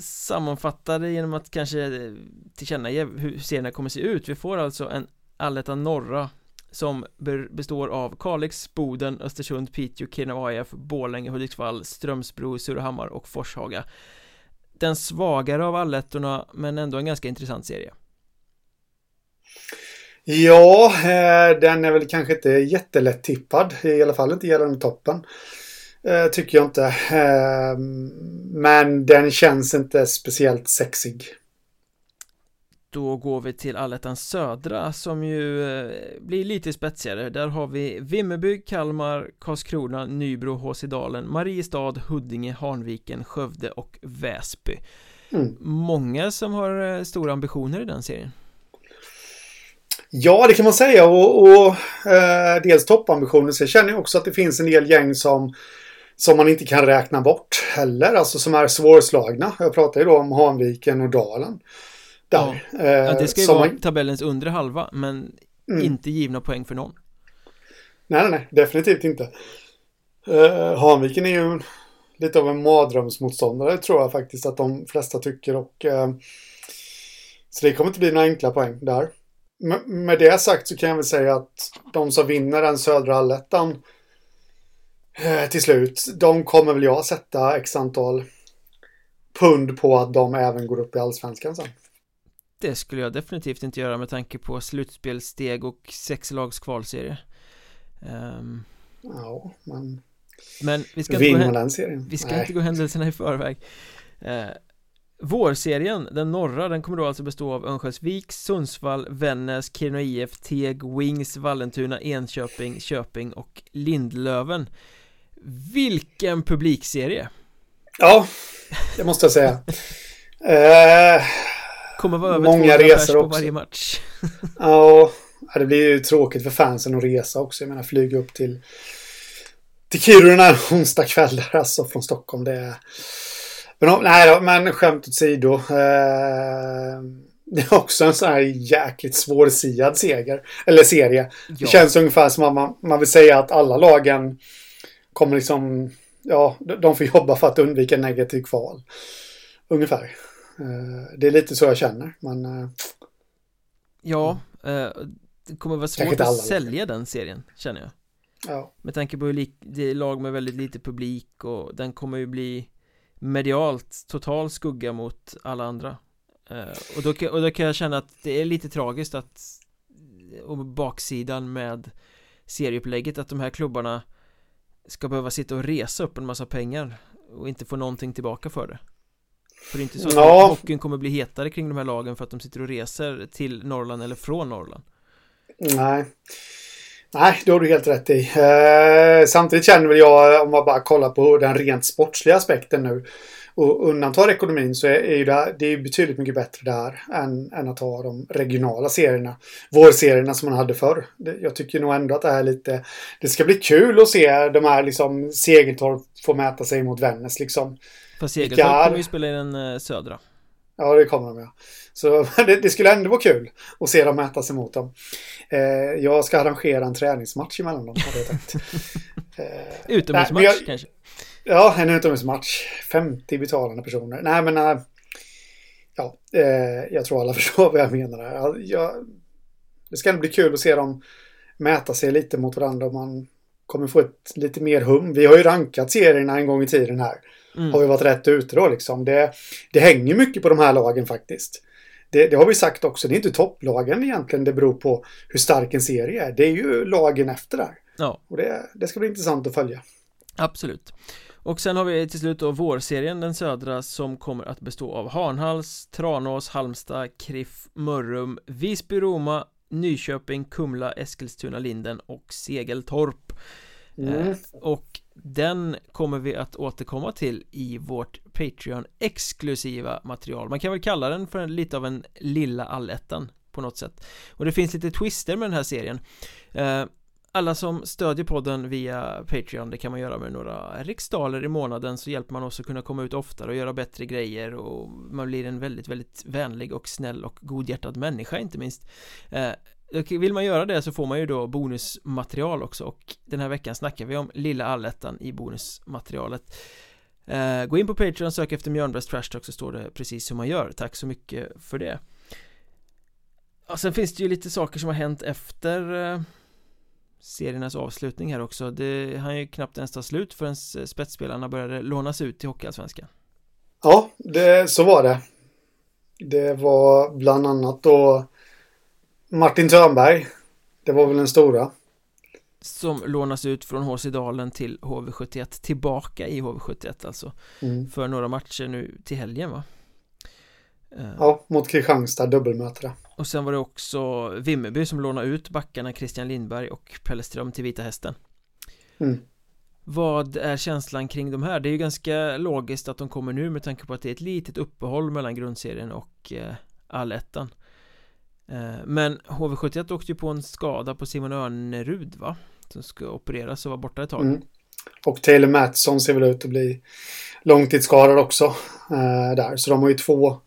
sammanfatta det genom att kanske eh, tillkännage hur serierna kommer se ut. Vi får alltså en Allettan norra som består av Kalix, Boden, Östersund, Piteå, Kiruna AIF, Borlänge, Hudiksvall, Strömsbro, Surahammar och Forshaga. Den svagare av allettorna men ändå en ganska intressant serie. Ja, eh, den är väl kanske inte jättelätt tippad i alla fall inte gällande toppen. Eh, tycker jag inte. Eh, men den känns inte speciellt sexig då går vi till Allettans södra som ju eh, blir lite spetsigare Där har vi Vimmerby, Kalmar, Karlskrona, Nybro, Håsidalen, Mariestad, Huddinge, Hanviken, Skövde och Väsby mm. Många som har eh, stora ambitioner i den serien Ja, det kan man säga och, och eh, dels toppambitioner. Sen känner jag också att det finns en del gäng som som man inte kan räkna bort heller, alltså som är svårslagna. Jag pratar ju då om Hanviken och Dalen. Där. Ja. ja det ska ju vara man... tabellens undre halva men mm. inte givna poäng för någon. Nej, nej, nej, definitivt inte. Uh, Hanviken är ju lite av en mardrömsmotståndare tror jag faktiskt att de flesta tycker och uh, så det kommer inte bli några enkla poäng där. M med det sagt så kan jag väl säga att de som vinner den södra allettan uh, till slut, de kommer väl jag sätta x antal pund på att de även går upp i allsvenskan sen. Det skulle jag definitivt inte göra med tanke på slutspelsteg och sex lags kvalserie. Um, Ja, men Men vi ska inte gå. Vi ska inte gå händelserna i förväg. Uh, Vårserien, den norra, den kommer då alltså bestå av Örnsköldsvik, Sundsvall, Vännäs, Kiruna IF, Teg, Wings, Vallentuna, Enköping, Köping och Lindlöven. Vilken publikserie! Ja, det måste jag säga. Uh, Kommer vara över Många resor på också. varje match. ja, det blir ju tråkigt för fansen att resa också. Jag menar flyga upp till till Kiruna onsdag kväll där alltså från Stockholm. Det är... Men, nej då, men skämt åsido. Eh, det är också en sån här jäkligt svårsiad seger. Eller serie. Ja. Det känns ungefär som att man, man vill säga att alla lagen kommer liksom... Ja, de får jobba för att undvika negativ kval. Ungefär. Eh, det är lite så jag känner, men... Eh, ja, eh, det kommer vara svårt att sälja den serien, känner jag. Ja. Med tanke på hur det är lag med väldigt lite publik och den kommer ju bli medialt total skugga mot alla andra. Och då, och då kan jag känna att det är lite tragiskt att och baksidan med serieupplägget att de här klubbarna ska behöva sitta och resa upp en massa pengar och inte få någonting tillbaka för det för det är inte så att ja. hockeyn kommer bli hetare kring de här lagen för att de sitter och reser till Norrland eller från Norrland Nej Nej, det har du helt rätt i. Eh, samtidigt känner väl jag, om man bara kollar på den rent sportsliga aspekten nu och undantar ekonomin så är, ju det, det är betydligt mycket bättre där än, än att ha de regionala serierna. Vårserierna som man hade förr. Jag tycker nog ändå att det här är lite... Det ska bli kul att se de här liksom Segeltorp få mäta sig mot Vännäs liksom. Fast Segeltorp kommer ju spela i den eh, södra. Ja, det kommer de ja. Så det, det, skulle ändå vara kul att se dem mäta sig mot dem. Eh, jag ska arrangera en träningsmatch emellan dem, hade jag tänkt. Eh, Utomhusmatch kanske? Ja, en utomhusmatch. 50 betalande personer. Nej, men... Äh, ja, eh, jag tror alla förstår vad jag menar. Jag, jag, det ska bli kul att se dem mäta sig lite mot varandra man kommer få ett lite mer hum. Vi har ju rankat serierna en gång i tiden här. Mm. Har vi varit rätt ute då liksom. Det, det hänger mycket på de här lagen faktiskt. Det, det, har vi sagt också. Det är inte topplagen egentligen det beror på hur stark en serie är. Det är ju lagen efter där. Ja. Och det, det ska bli intressant att följa. Absolut. Och sen har vi till slut då vårserien, den södra, som kommer att bestå av Hanhals, Tranås, Halmstad, Kriff, Mörrum, Visby, Roma, Nyköping, Kumla, Eskilstuna, Linden och Segeltorp. Mm. Eh, och den kommer vi att återkomma till i vårt Patreon exklusiva material. Man kan väl kalla den för en, lite av en lilla allettan på något sätt. Och det finns lite twister med den här serien. Eh, alla som stödjer podden via Patreon, det kan man göra med några riksdaler i månaden så hjälper man oss att kunna komma ut oftare och göra bättre grejer och man blir en väldigt, väldigt vänlig och snäll och godhjärtad människa inte minst. Eh, vill man göra det så får man ju då bonusmaterial också och den här veckan snackar vi om Lilla Allettan i bonusmaterialet. Eh, gå in på Patreon, sök efter Mjörnbergs Trash Talk så står det precis hur man gör, tack så mycket för det. Och sen finns det ju lite saker som har hänt efter eh, seriernas avslutning här också. Det hann ju knappt ens ta slut förrän spetsspelarna började lånas ut till Hockeyallsvenskan. Ja, det, så var det. Det var bland annat då Martin Törnberg Det var väl den stora Som lånas ut från HC Dalen till HV71 Tillbaka i HV71 alltså mm. För några matcher nu till helgen va? Ja, mot Kristianstad dubbelmöte Och sen var det också Vimmerby som lånade ut backarna Christian Lindberg och Pelleström till Vita Hästen mm. Vad är känslan kring de här? Det är ju ganska logiskt att de kommer nu med tanke på att det är ett litet uppehåll mellan grundserien och eh, allettan eh, Men HV71 åkte ju på en skada på Simon Örnerud va? Som ska opereras och vara borta ett tag mm. Och Taylor Mattsson ser väl ut att bli långtidsskadad också eh, där Så de har ju två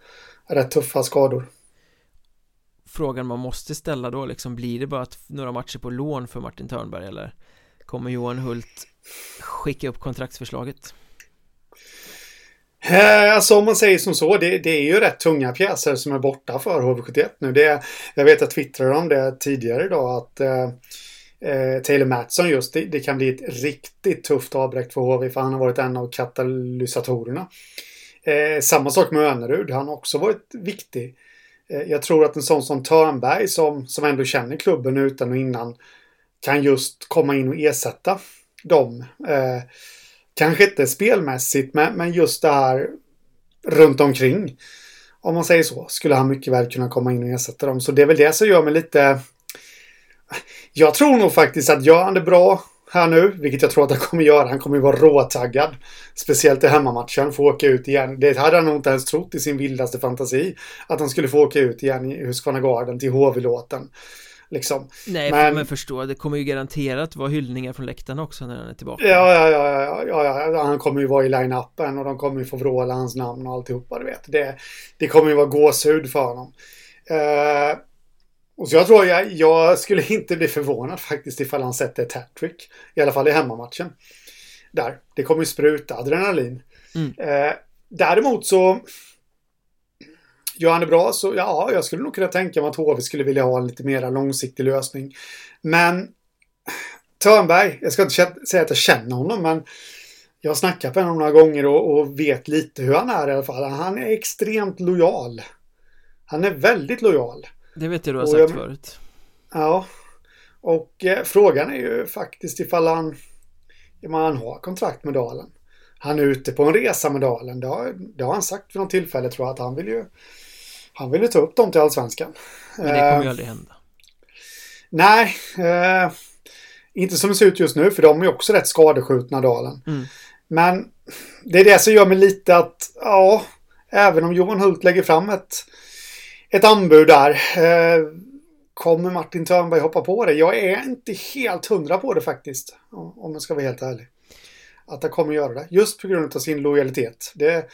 rätt tuffa skador Frågan man måste ställa då liksom Blir det bara några matcher på lån för Martin Törnberg eller Kommer Johan Hult skicka upp kontraktsförslaget? Eh, alltså om man säger som så, det, det, är ju rätt tunga pjäser som är borta för HV71 nu. Det, jag vet att jag twittrade om det tidigare idag att eh, eh, Taylor Mattsson just, det, det, kan bli ett riktigt tufft avbräck för HV för han har varit en av katalysatorerna. Eh, samma sak med Önerud, han har också varit viktig. Eh, jag tror att en sån som Törnberg som, som ändå känner klubben utan och innan kan just komma in och ersätta dem. Eh, kanske inte spelmässigt men, men just det här runt omkring. Om man säger så skulle han mycket väl kunna komma in och ersätta dem. Så det är väl det som gör mig lite... Jag tror nog faktiskt att gör han det bra här nu, vilket jag tror att han kommer göra. Han kommer ju vara råtaggad. Speciellt i hemmamatchen, få åka ut igen. Det hade han nog inte ens trott i sin vildaste fantasi. Att han skulle få åka ut igen i Husqvarna Garden till HV-låten. Liksom. Nej, men, men förstå, det kommer ju garanterat vara hyllningar från läktarna också när han är tillbaka. Ja, ja, ja, ja, ja, ja. han kommer ju vara i line-upen och de kommer ju få vråla hans namn och alltihopa, du vet. Det, det kommer ju vara gåshud för honom. Uh, och så jag tror jag, jag skulle inte bli förvånad faktiskt ifall han sätter ett hattrick. I alla fall i hemmamatchen. Där. Det kommer ju spruta adrenalin. Mm. Eh, däremot så Gör han det bra så ja, jag skulle nog kunna tänka mig att HV skulle vilja ha en lite mer långsiktig lösning. Men Törnberg, jag ska inte säga att jag känner honom men jag har snackat med honom några gånger och, och, vet lite hur han är i alla fall. Han är extremt lojal. Han är väldigt lojal. Det vet jag du har sagt jag, förut. Ja. Och eh, frågan är ju faktiskt ifall han, ifall han har kontrakt med Dalen. Han är ute på en resa med Dalen. Det har, det har han sagt vid något tillfälle tror jag att han vill ju han vill ju ta upp dem till Allsvenskan. Men det kommer ju aldrig hända. Nej, eh, inte som det ser ut just nu för de är också rätt skadeskjutna Dalen. Mm. Men det är det som gör mig lite att, ja, även om Johan Hult lägger fram ett, ett anbud där. Eh, kommer Martin Törnberg hoppa på det? Jag är inte helt hundra på det faktiskt. Om jag ska vara helt ärlig. Att han kommer göra det. Just på grund av sin lojalitet. Det,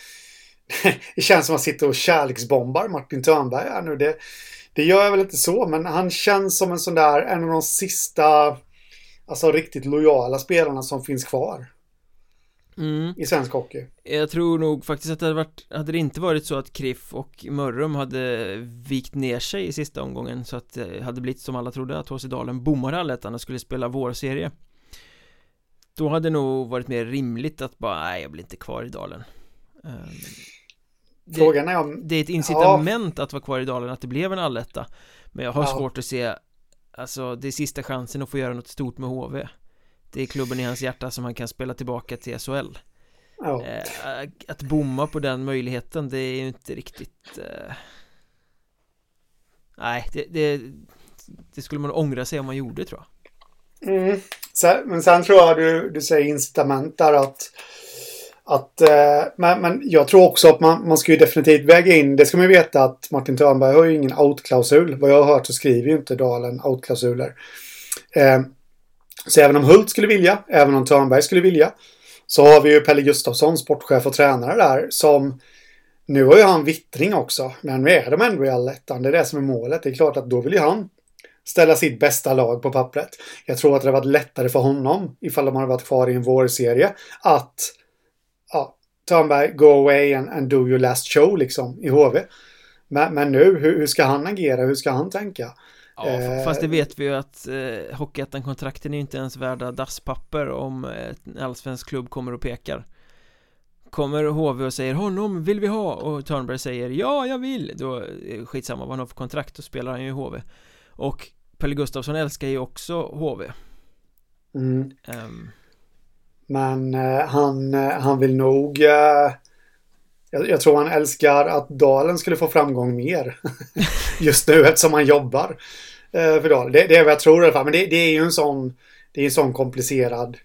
det känns som att han sitter och kärleksbombar Martin Törnberg här nu. Det, det gör jag väl inte så, men han känns som en sån där, en av de sista, alltså riktigt lojala spelarna som finns kvar. Mm. I svensk hockey. Jag tror nog faktiskt att det hade varit, hade det inte varit så att Kriff och Mörrum hade vikt ner sig i sista omgången så att det hade blivit som alla trodde att HC Dalen bommade allettan och skulle spela vår serie Då hade det nog varit mer rimligt att bara, nej jag blir inte kvar i Dalen Ehm, Frågan är om... Det är ett incitament ja. att vara kvar i Dalen att det blev en alletta Men jag har ja. svårt att se Alltså det är sista chansen att få göra något stort med HV Det är klubben i hans hjärta som han kan spela tillbaka till SHL ja. eh, Att bomma på den möjligheten det är ju inte riktigt eh... Nej, det, det, det, skulle man ångra sig om man gjorde tror jag mm. Sen, Men sen tror jag du, du säger incitament där att att, eh, men, men jag tror också att man, man ska ju definitivt väga in, det ska man ju veta att Martin Törnberg har ju ingen outklausul. Vad jag har hört så skriver ju inte Dalen outklausuler. Eh, så även om Hult skulle vilja, även om Törnberg skulle vilja, så har vi ju Pelle Gustafsson, sportchef och tränare där, som nu har ju han vittring också, men nu är de ändå i allettan. Det är det som är målet. Det är klart att då vill ju han ställa sitt bästa lag på pappret. Jag tror att det hade varit lättare för honom ifall de hade varit kvar i en vårserie att Törnberg, go away and, and do your last show liksom i HV. Men, men nu, hur, hur, ska han agera? Hur ska han tänka? Ja, eh, fast det vet vi ju att eh, Hockeyettan-kontrakten är inte ens värda dasspapper om en allsvensk klubb kommer och pekar. Kommer HV och säger honom vill vi ha och Törnberg säger ja jag vill då är skitsamma vad han har för kontrakt då spelar han ju i HV och Pelle Gustafsson älskar ju också HV mm. um, men eh, han, eh, han vill nog... Eh, jag, jag, tror han älskar att Dalen skulle få framgång mer. Just nu eftersom han jobbar för Dalen. Det, det, är vad jag tror i alla fall. Men det, det är ju en sån... Det är en sån komplicerad...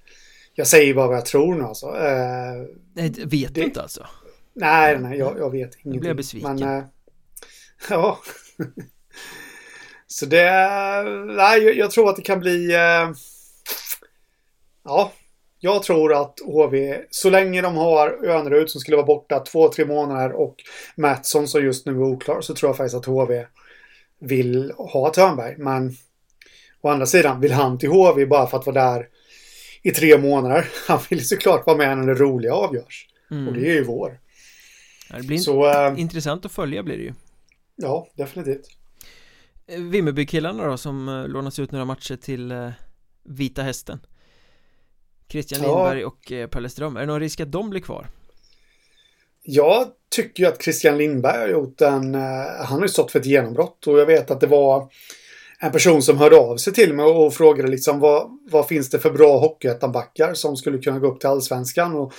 Jag säger bara vad jag tror nu alltså. Nej, vet du inte alltså? Nej, nej, jag, jag vet ingenting. Jag blev besviken. Men, ja. Så det... Nej, jag, jag, tror att det kan bli... Ja, jag tror att HV, så länge de har Önerud som skulle vara borta två, tre månader och Mattsson som just nu är oklar så tror jag faktiskt att HV vill ha Törnberg. Men å andra sidan, vill han till HV bara för att vara där i tre månader? Han vill såklart vara med när det roliga avgörs. Mm. Och det är ju vår. Det blir så, äh, intressant att följa blir det ju. Ja, definitivt. Eh, Vimmerby-killarna då som eh, lånas ut några matcher till Vita Hästen. Christian Lindberg och eh, Pelle Ström, är det någon risk att de blir kvar? Jag tycker ju att Christian Lindberg har gjort en... Eh, han har ju stått för ett genombrott och jag vet att det var en person som hörde av sig till mig och frågade liksom vad, vad finns det för bra hockeyettanbackar som skulle kunna gå upp till allsvenskan och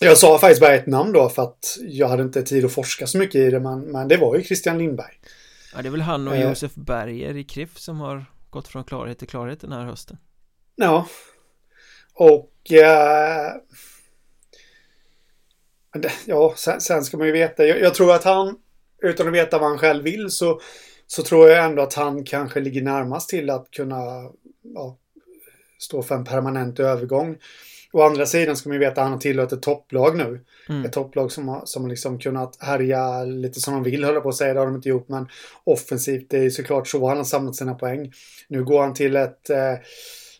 jag sa faktiskt bara ett namn då för att jag hade inte tid att forska så mycket i det men, men det var ju Christian Lindberg. Ja det är väl han och eh. Josef Berger i KRIF som har gått från klarhet till klarhet den här hösten. Ja, och eh, ja, sen, sen, ska man ju veta. Jag, jag, tror att han, utan att veta vad han själv vill, så, så tror jag ändå att han kanske ligger närmast till att kunna ja, stå för en permanent övergång. Å andra sidan ska man ju veta att han har tillhört ett topplag nu. Mm. Ett topplag som har som liksom kunnat härja lite som de vill, höll på att säga. Det har de inte gjort, men offensivt, det är såklart så han har samlat sina poäng. Nu går han till ett eh,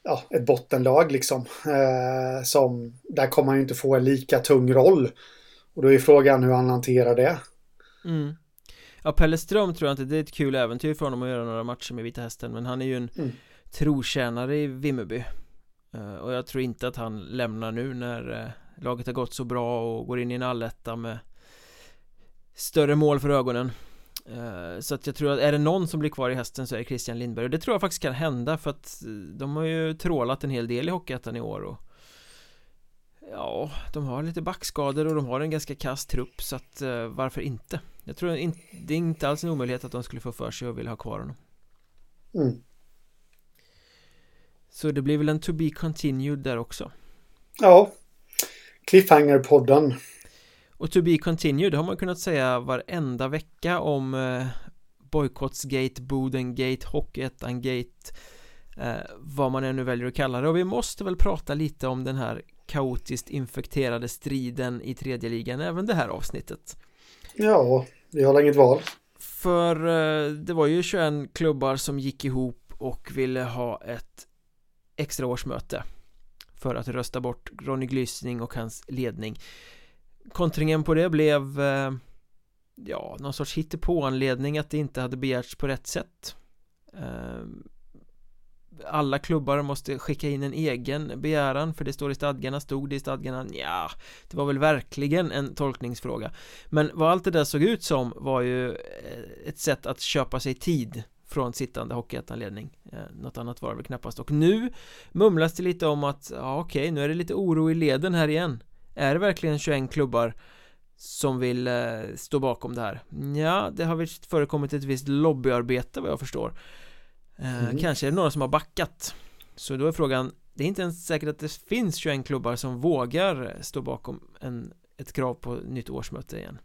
ja, ett bottenlag liksom. Eh, som, där kommer han ju inte få en lika tung roll. Och då är frågan hur han hanterar det. Mm. Ja, Pelle Ström tror jag inte, det är ett kul äventyr för honom att göra några matcher med Vita Hästen Men han är ju en mm. trotjänare i Vimmerby uh, Och jag tror inte att han lämnar nu när uh, laget har gått så bra och går in i en alletta med större mål för ögonen Eh, så att jag tror att är det någon som blir kvar i hästen så är det Christian Lindberg. Och det tror jag faktiskt kan hända för att eh, de har ju trålat en hel del i Hockeyettan i år och Ja, de har lite backskador och de har en ganska kass trupp så att uh, varför inte? Jag tror inte, det är inte alls en omöjlighet att de skulle få för sig och vilja ha kvar honom. Mm. Så det blir väl en to be continued där också. Ja. Cliffhanger-podden Och to be continued har man kunnat säga varenda vecka om uh, Bojkottsgate, Bodengate, Hockeyettan-gate uh, Vad man ännu väljer att kalla det. Och vi måste väl prata lite om den här kaotiskt infekterade striden i tredje ligan även det här avsnittet. Ja, vi har inget val. För eh, det var ju 21 klubbar som gick ihop och ville ha ett extra årsmöte för att rösta bort Ronny Glysning och hans ledning Kontringen på det blev eh, ja, någon sorts hittepåanledning att det inte hade begärts på rätt sätt. Eh, alla klubbar måste skicka in en egen begäran för det står i stadgarna, stod det i stadgarna, ja Det var väl verkligen en tolkningsfråga. Men vad allt det där såg ut som var ju eh, ett sätt att köpa sig tid från sittande hockeyettanledning. Eh, något annat var det väl knappast. Och nu mumlas det lite om att ja okej nu är det lite oro i leden här igen. Är det verkligen 21 klubbar som vill eh, stå bakom det här? Ja, det har väl förekommit ett visst lobbyarbete vad jag förstår. Eh, mm. Kanske är det några som har backat. Så då är frågan Det är inte ens säkert att det finns 21 klubbar som vågar stå bakom en, ett krav på nytt årsmöte igen.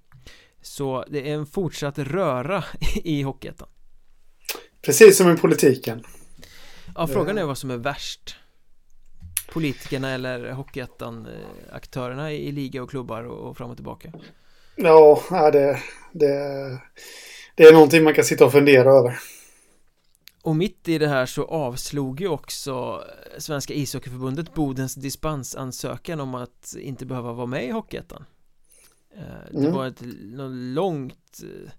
Så det är en fortsatt röra i Hockeyettan. Precis som i politiken. Ja, frågan är vad som är värst Politikerna eller Hockeyettan-aktörerna i liga och klubbar och fram och tillbaka? Ja, det, det, det är någonting man kan sitta och fundera över. Och mitt i det här så avslog ju också Svenska ishockeyförbundet Bodens dispensansökan om att inte behöva vara med i Hockeyettan. Eh, Det mm. var ett långt eh,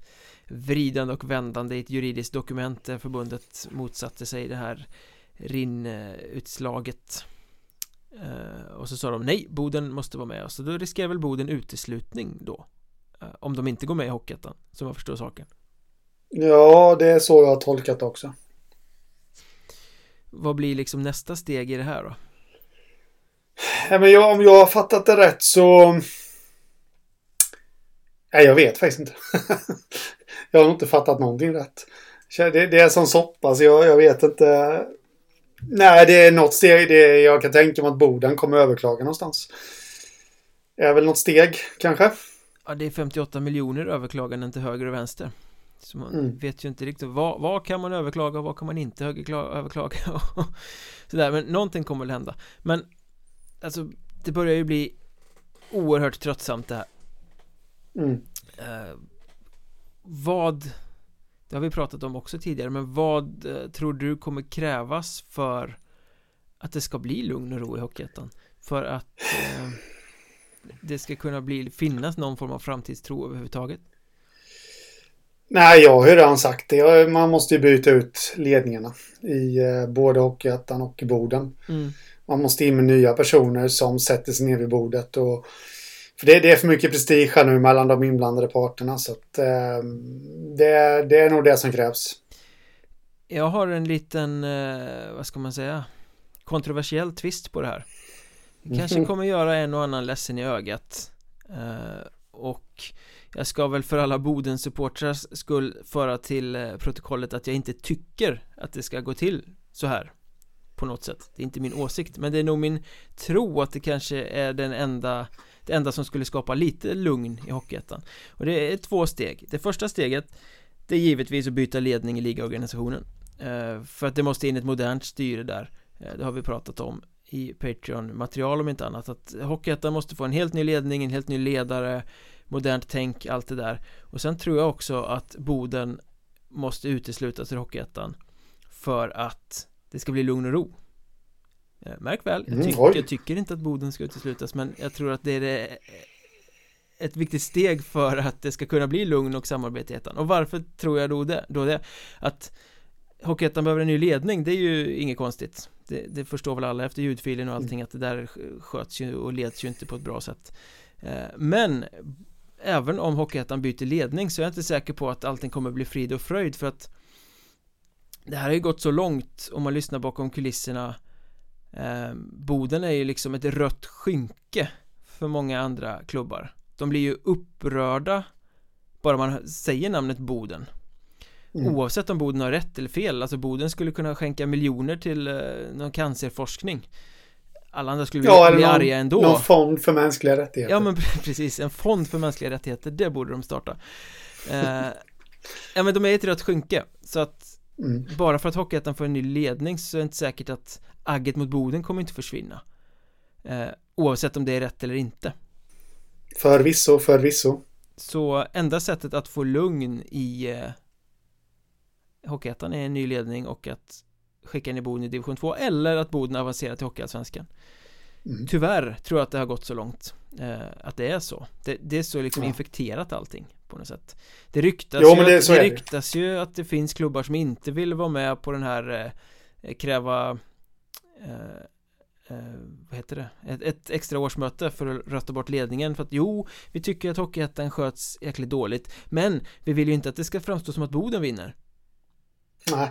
vridande och vändande i ett juridiskt dokument där förbundet motsatte sig det här RIN-utslaget eh, Och så sa de nej, Boden måste vara med så då riskerar väl Boden uteslutning då Om de inte går med i Hockeyettan, som jag förstår saken Ja, det är så jag har tolkat det också vad blir liksom nästa steg i det här då? Ja, men jag, om jag har fattat det rätt så... Nej, jag vet faktiskt inte. jag har nog inte fattat någonting rätt. Det, det är som soppa, så jag, jag vet inte. Nej, det är något steg. Det, jag kan tänka mig att Boden kommer överklaga någonstans. Det är väl något steg, kanske? Ja, det är 58 miljoner överklaganden till höger och vänster. Så man mm. vet ju inte riktigt vad, vad kan man överklaga och vad kan man inte överklaga Sådär, men någonting kommer väl hända Men Alltså Det börjar ju bli Oerhört tröttsamt det här mm. eh, Vad Det har vi pratat om också tidigare men vad eh, tror du kommer krävas för Att det ska bli lugn och ro i Hockeyettan För att eh, Det ska kunna bli finnas någon form av framtidstro överhuvudtaget Nej, jag har ju redan sagt det. Man måste ju byta ut ledningarna i eh, både Hockeyettan och i Boden. Mm. Man måste in med nya personer som sätter sig ner vid bordet. Och, för det, det är för mycket prestige här nu mellan de inblandade parterna. Så att, eh, det, det är nog det som krävs. Jag har en liten, eh, vad ska man säga, kontroversiell twist på det här. Kanske mm. kommer göra en och annan ledsen i ögat. Eh, och jag ska väl för alla Bodens supportrars skull föra till eh, protokollet att jag inte tycker att det ska gå till så här på något sätt Det är inte min åsikt men det är nog min tro att det kanske är den enda det enda som skulle skapa lite lugn i Hockeyettan. Och det är två steg. Det första steget Det är givetvis att byta ledning i ligaorganisationen. Eh, för att det måste in ett modernt styre där. Eh, det har vi pratat om i Patreon-material om inte annat. Att Hockeyettan måste få en helt ny ledning, en helt ny ledare modernt tänk, allt det där. Och sen tror jag också att Boden måste uteslutas ur Hockeyettan för att det ska bli lugn och ro. Märk väl, jag, mm, tycker, jag tycker inte att Boden ska uteslutas men jag tror att det är det, ett viktigt steg för att det ska kunna bli lugn och samarbete i ettan. Och varför tror jag då det? Då det? Att Hockeyettan behöver en ny ledning, det är ju inget konstigt. Det, det, förstår väl alla efter ljudfilen och allting att det där sköts ju och leds ju inte på ett bra sätt. Eh, Men även om Hockeyettan byter ledning så är jag inte säker på att allting kommer bli frid och fröjd för att det här har ju gått så långt om man lyssnar bakom kulisserna eh, Boden är ju liksom ett rött skynke för många andra klubbar. De blir ju upprörda bara man säger namnet Boden. Mm. oavsett om Boden har rätt eller fel alltså Boden skulle kunna skänka miljoner till eh, någon cancerforskning. Alla andra skulle ja, bli, bli någon, arga ändå. någon fond för mänskliga rättigheter. Ja men precis, en fond för mänskliga rättigheter, det borde de starta. Eh, Ja men de är ett rött skynke Så att mm. Bara för att Hockeyettan får en ny ledning så är det inte säkert att Agget mot Boden kommer inte försvinna. Eh, Oavsett om det är rätt eller inte. Förvisso, förvisso. Så enda sättet att få lugn i eh, Hockeyettan är en ny ledning och att skicka ner Boden i division 2 eller att Boden avancerar till Hockeyallsvenskan mm. Tyvärr tror jag att det har gått så långt eh, Att det är så det, det är så liksom ja. infekterat allting på något sätt Det ryktas, jo, ju, det, att, det ryktas ju att det finns klubbar som inte vill vara med på den här eh, Kräva eh, eh, vad heter det? Ett, ett, extra årsmöte för att rösta bort ledningen för att jo, vi tycker att Hockeyettan sköts jäkligt dåligt men vi vill ju inte att det ska framstå som att Boden vinner Nej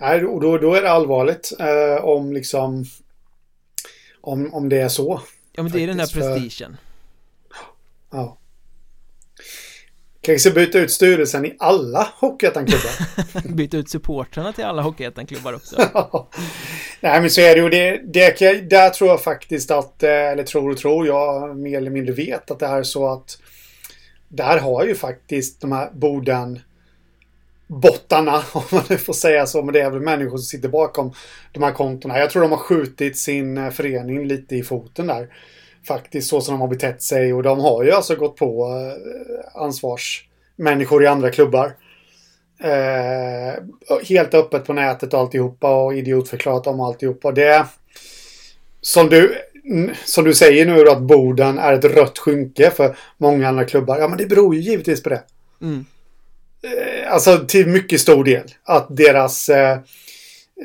Nej, då, då är det allvarligt eh, om liksom om, om det är så. Ja, men det är den här prestigen. För... Ja. Kanske byta ut styrelsen i alla Hockeyettan-klubbar. byta ut supportrarna till alla Hockeyettan-klubbar också. Nej, men så är det ju. Det, det, där tror jag faktiskt att, eh, eller tror och tror, jag mer eller mindre vet att det här är så att där har ju faktiskt de här Boden bottarna, om man nu får säga så, men det är väl människor som sitter bakom de här kontona. Jag tror de har skjutit sin eh, förening lite i foten där. Faktiskt så som de har betett sig och de har ju alltså gått på eh, ansvarsmänniskor i andra klubbar. Eh, helt öppet på nätet och alltihopa och idiotförklarat om alltihopa. Det som du, som du säger nu då, att Boden är ett rött skynke för många andra klubbar. Ja men det beror ju givetvis på det. Mm. Eh, alltså till mycket stor del. Att deras, eh,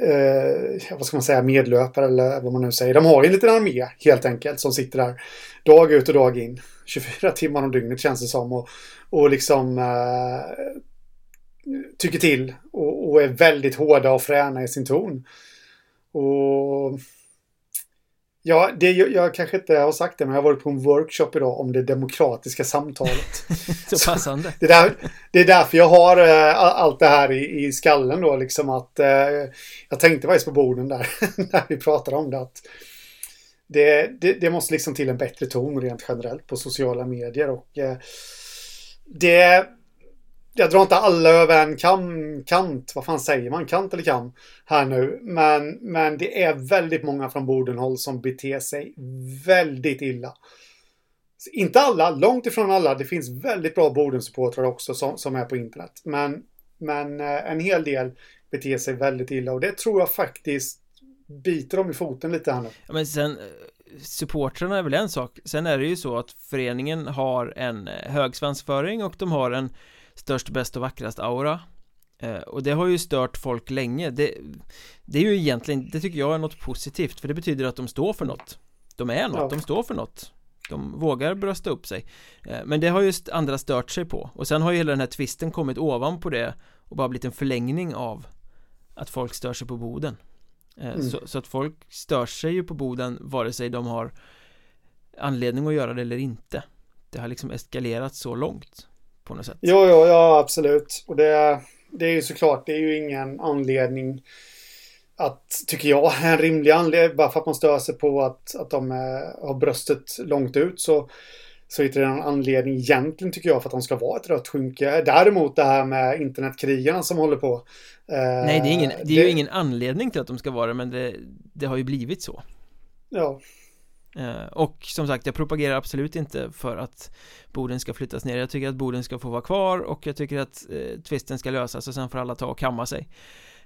eh, vad ska man säga, medlöpare eller vad man nu säger. De har ju en liten armé helt enkelt som sitter där dag ut och dag in. 24 timmar om dygnet känns det som. Och, och liksom eh, tycker till och, och, är väldigt hårda och fräna i sin ton. Och Ja, det, jag kanske inte har sagt det, men jag har varit på en workshop idag om det demokratiska samtalet. Så passande. det, där, det är därför jag har äh, allt det här i, i skallen då, liksom att äh, jag tänkte faktiskt på borden där när vi pratade om det. Att det, det, det, måste liksom till en bättre ton rent generellt på sociala medier och äh, det jag drar inte alla över en kam, kant, vad fan säger man, kant eller kam här nu. Men, men det är väldigt många från Bodenhåll som beter sig väldigt illa. Inte alla, långt ifrån alla. Det finns väldigt bra Bodensupportrar också som, som är på internet. Men, men eh, en hel del beter sig väldigt illa och det tror jag faktiskt biter dem i foten lite här nu. Ja, men sen eh, supportrarna är väl en sak. Sen är det ju så att föreningen har en eh, hög svansföring och de har en störst, bäst och vackrast aura. Eh, och det har ju stört folk länge. Det, det är ju egentligen, det tycker jag är något positivt för det betyder att de står för något. De är något, ja. de står för något. De vågar brösta upp sig. Eh, Men det har just andra stört sig på. Och sen har ju hela den här twisten kommit ovanpå det och bara blivit en förlängning av att folk stör sig på Boden. Eh, mm. så, så, att folk stör sig ju på Boden vare sig de har anledning att göra det eller inte. Det har liksom eskalerat så långt på något sätt. Jo, jo, ja, absolut. Och det, det är ju såklart, det är ju ingen anledning att, tycker jag, en rimlig anledning, bara för att man stör sig på att, att de är, har bröstet långt ut så så är det en anledning egentligen tycker jag för att de ska vara ett rött skynke. Däremot det här med internetkrigarna som håller på. Eh, Nej, det är, ingen, det är det, ju ingen anledning till att de ska vara det, men det, det har ju blivit så. Ja. Eh, och som sagt, jag propagerar absolut inte för att Boden ska flyttas ner. Jag tycker att Boden ska få vara kvar och jag tycker att eh, tvisten ska lösas och sen får alla ta och kamma sig.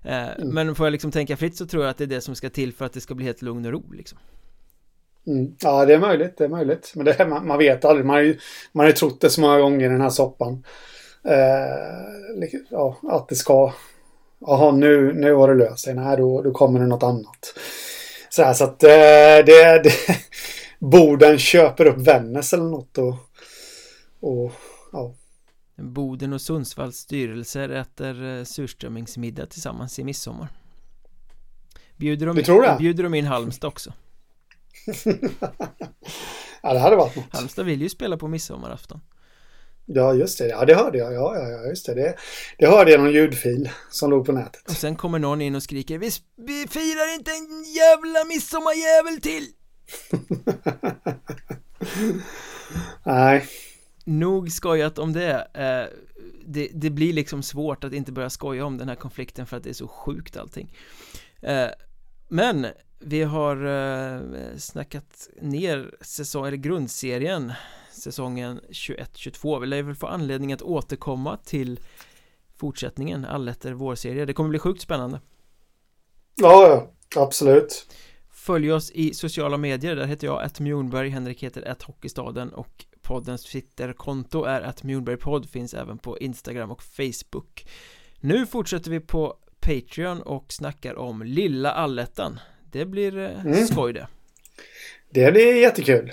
Eh, mm. Men får jag liksom tänka fritt så tror jag att det är det som ska till för att det ska bli helt lugn och ro liksom. Mm. Ja, det är möjligt, det är möjligt. Men det, man, man vet aldrig, man har ju, man har ju trott det så många gånger i den här soppan. Eh, ja, Att det ska Jaha, nu, nu har det löst. Sig, nej då, då kommer det något annat så, här, så att eh, det, det Boden köper upp Vännäs eller något och, Och ja. Boden och Sundsvalls styrelser äter eh, surströmmingsmiddag tillsammans i midsommar Bjuder de, du tror bjuder de in Halmstad också Ja, det hade varit något. Halmstad vill ju spela på midsommarafton Ja, just det. Ja, det hörde jag. Ja, ja, ja just det. det. Det hörde jag någon ljudfil som låg på nätet. Och sen kommer någon in och skriker Vi, vi firar inte en jävla midsommarjävel till! Nej. Nog skojat om det. Eh, det. Det blir liksom svårt att inte börja skoja om den här konflikten för att det är så sjukt allting. Eh, men vi har eh, snackat ner säsong, eller grundserien säsongen 21-22 Vi lär väl få anledning att återkomma till fortsättningen, Alletter vårserie Det kommer bli sjukt spännande. Ja, absolut. Följ oss i sociala medier, där heter jag att Mjornberg, Henrik heter att Hockeystaden. Och poddens Twitterkonto är att Mjornbergpodd finns även på Instagram och Facebook. Nu fortsätter vi på Patreon och snackar om Lilla Allettan. Det blir eh, mm. skoj det. Det blir jättekul.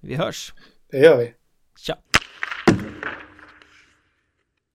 Vi hörs det gör vi. Tja.